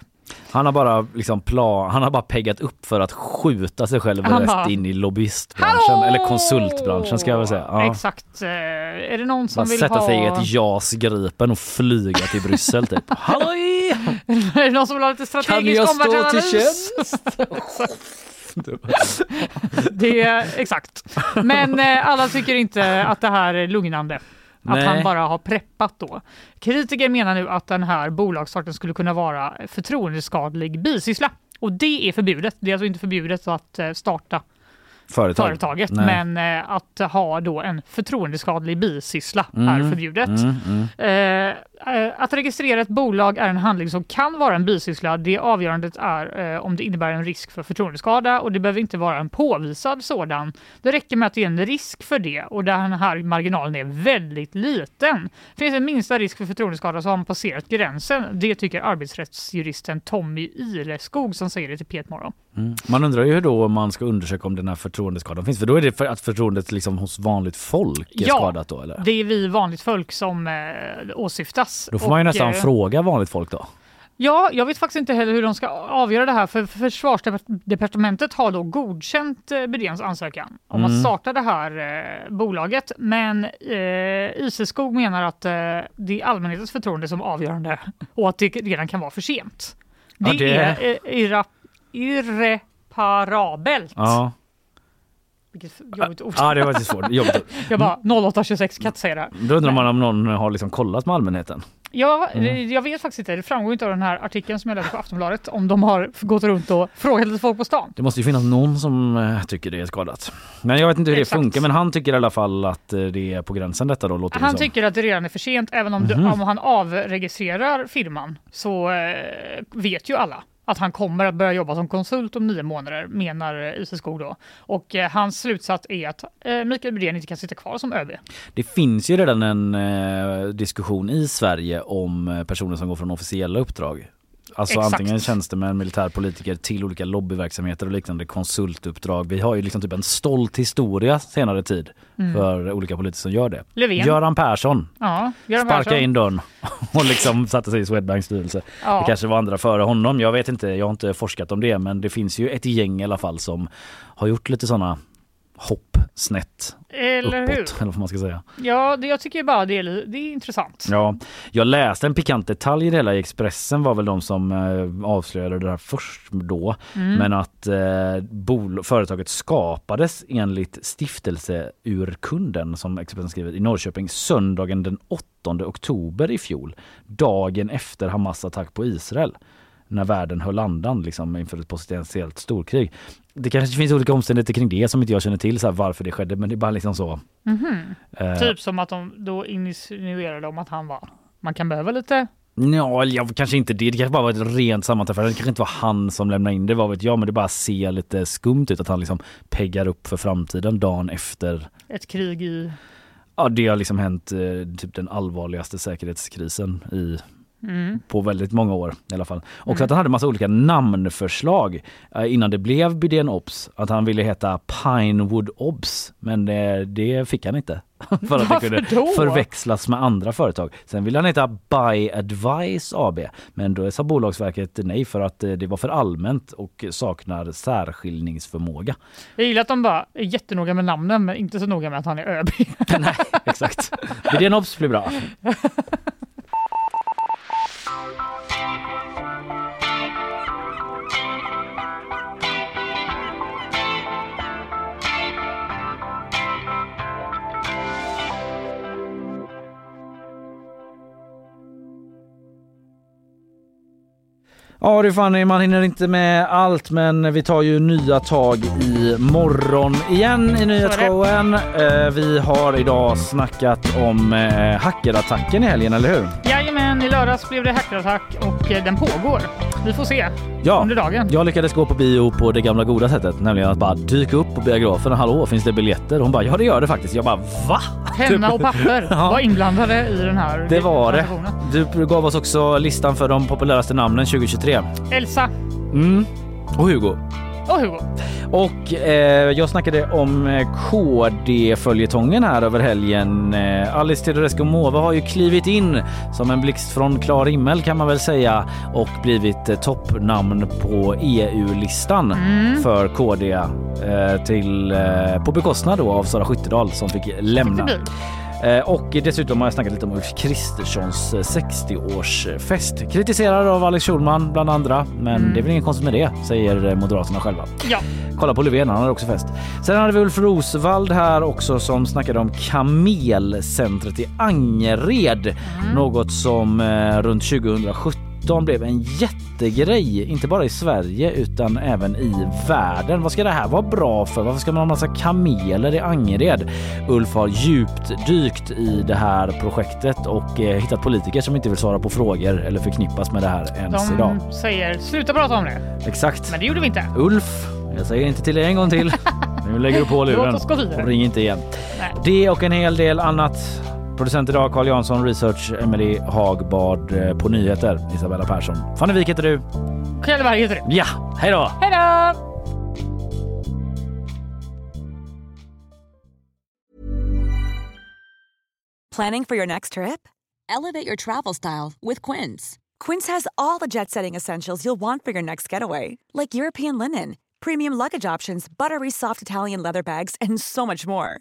Han har bara liksom plan, han har bara peggat upp för att skjuta sig själv Han rätt in i lobbyistbranschen Hallå! eller konsultbranschen ska jag väl säga. Ja. Exakt. Eh, är det någon som Bara vill sätta ha... sig i ett JAS Gripen och flyga till Bryssel typ. Halloj! är det någon som vill ha lite Kan strategisk jag stå till omvärldsanalys? Det är exakt. Men eh, alla tycker inte att det här är lugnande. Att Nej. han bara har preppat då. Kritiker menar nu att den här bolagsstarten skulle kunna vara förtroendeskadlig bisyssla. Och det är förbjudet. Det är alltså inte förbjudet att eh, starta Företag. företaget. Nej. Men eh, att ha då en förtroendeskadlig bisyssla Mm, är förbjudet. mm, mm. Eh, eh, att registrera ett bolag är en handling som kan vara en bisyssla. Det avgörandet är eh, om det innebär en risk för förtroendeskada och det behöver inte vara en påvisad sådan. Det räcker med att det är en risk för det och den här marginalen är väldigt liten. Finns en minsta risk för förtroendeskada så har man passerat gränsen. Det tycker arbetsrättsjuristen Tommy Ileskog som säger det till P1 Morgon. Mm. Man undrar ju då om man ska undersöka om den här förtroendeskadan finns. För då är det för att förtroendet liksom hos vanligt folk är Ja, skadat då eller? Det är vi vanligt folk som eh, åsyftas. Då får man ju Och, nästan eh, fråga vanligt folk då. Ja, jag vet faktiskt inte heller hur de ska avgöra det här för försvarsdepartementet har då godkänt eh, Bydéns ansökan om Mm. att starta det här eh, bolaget. Men eh, Iseskog menar att eh, det är allmänhetens förtroende som är avgörande och att det redan kan vara för sent. Det, Ja, det- är eh, irra, irreparabelt. Ja. Vilket jobbigt ord. Ja, det var lite svårt. Jobbigt. jag bara 0826 kan inte säga det här. Då undrar man om någon har liksom kollat med allmänheten. Ja, Mm. jag vet faktiskt inte. Det framgår inte av den här artikeln som jag läste på Aftonbladet om de har gått runt och frågat lite folk på stan. Det måste ju finnas någon som eh, tycker det är skadat. Men jag vet inte hur Exakt. det funkar. Men han tycker i alla fall att eh, det är på gränsen detta då låter det Han som. tycker att det redan är för sent. Även om, du, Mhm. om han avregistrerar firman så eh, vet ju alla att han kommer att börja jobba som konsult om nio månader, menar eh, Iseskog då. Och eh, hans slutsats är att eh, Mikael Bydén inte kan sitta kvar som ÖB. Det finns ju redan en eh, diskussion i Sverige om eh, personer som går från officiella uppdrag. Alltså Exakt. antingen tjänstemän, militärpolitiker till olika lobbyverksamheter och liknande konsultuppdrag. Vi har ju liksom typ en stolt historia senare tid Mm. för olika politiker som gör det. Löfven. Göran Persson Ja, Göran sparka Persson. in dörren och liksom satte sig i Swedbanks styrelse. Ja. Det kanske var andra före honom. Jag vet inte, jag har inte forskat om det men det finns ju ett gäng i alla fall som har gjort lite sådana hopp snett Eller uppåt hur? eller vad man ska säga. Ja, det, jag tycker bara det är, det är intressant. Ja, jag läste en pikant detalj i det hela i Expressen var väl de som eh, avslöjade det här först då. Mm. Men att eh, bol- företaget skapades enligt stiftelseurkunden som Expressen skriver i Norrköping söndagen den 8 oktober i fjol. Dagen efter Hamas attack på Israel. När världen höll andan liksom, inför ett potentiellt storkrig. Det kanske finns olika omständigheter kring det som inte jag känner till så här, varför det skedde men det är bara liksom så. Mhm. Eh, Typ som att de då insinuerade om att han var... Man kan behöva lite... Ja, jag, kanske inte det. Det kanske bara var ett rent sammanträffande. Det kanske inte var han som lämnade in det, vad vet jag. Men det bara ser lite skumt ut att han liksom peggar upp för framtiden dagen efter. ett krig i... Ja, det har liksom hänt eh, typ den allvarligaste säkerhetskrisen i Mm. på väldigt många år i alla fall. Också att han hade massa olika namnförslag eh, innan det blev Bydén Obs. Att han ville heta Pinewood Obs men det, det fick han inte. För att det kunde då? förväxlas med andra företag. Sen ville han heta Buy Advice AB men då sa Bolagsverket nej för att eh, det var för allmänt och saknar särskiljningsförmåga. Jag gillar att de bara är jättenoga med namnen men inte så noga med att han är ÖB. nej, exakt. Bydén Obs blir bra. Ja du Fanny, man hinner inte med allt men vi tar ju nya tag i morgon igen i nyhetsshowen. Eh, Vi har idag snackat om eh, hackerattacken i helgen, eller hur? Jajamän, i lördags blev det hackerattack och eh, den pågår. Vi får se Ja, under dagen. jag lyckades gå på bio på det gamla goda sättet, nämligen att bara dyka upp på biografen. Hallå, finns det biljetter? Hon bara, ja det gör det faktiskt. Jag bara, va? Penna och papper Ja. var inblandade i den här Det var det. Du gav oss också listan för de populäraste namnen 2023. Elsa Mm. Och Hugo. Och Hugo. Och eh, jag snackade om eh, KD-följetongen här över helgen. Eh, Alice Teodorescu Måwe har ju klivit in som en blixt från klar himmel kan man väl säga och blivit eh, toppnamn på EU-listan Mm. för KD eh, till, eh, på bekostnad då av Sara Skyttedal som fick lämna. Eh, Och dessutom har jag snackat lite om Ulf Kristerssons eh, 60-årsfest. Kritiserad av Alex Schulman bland andra, men Mm. det är väl inget konstigt med det, säger eh, Moderaterna själva. Ja. Kolla på Löfven, han hade också fest. Sen hade vi Ulf Rosvald här också som snackade om Kamelcentret i Angered. Mm. Något som eh, runt 2017 blev en jättegrej, inte bara i Sverige utan även i världen. Vad ska det här vara bra för? Varför ska man ha massa kameler i Angered? Ulf har djupt dykt i det här projektet och eh, hittat politiker som inte vill svara på frågor eller förknippas med det här ens De idag. säger sluta prata om det. Exakt. Men det gjorde vi inte. Ulf, jag säger inte till dig en gång till. Nu lägger du på luren Låt oss gå vidare. och ring inte igen. Nej. Det och en hel del annat. Producent idag Carl Jansson, research Emily Hagbard eh, på nyheter Isabella Persson. Fanny Wijk heter du. Kjellberg heter du. Ja, hej då! Hej då! Planning for your next trip? Elevate your travel style with Quince. Quince has all the jet setting essentials you'll want for your next getaway, like European linen, premium luggage options, buttery soft Italian leather bags, and so much more.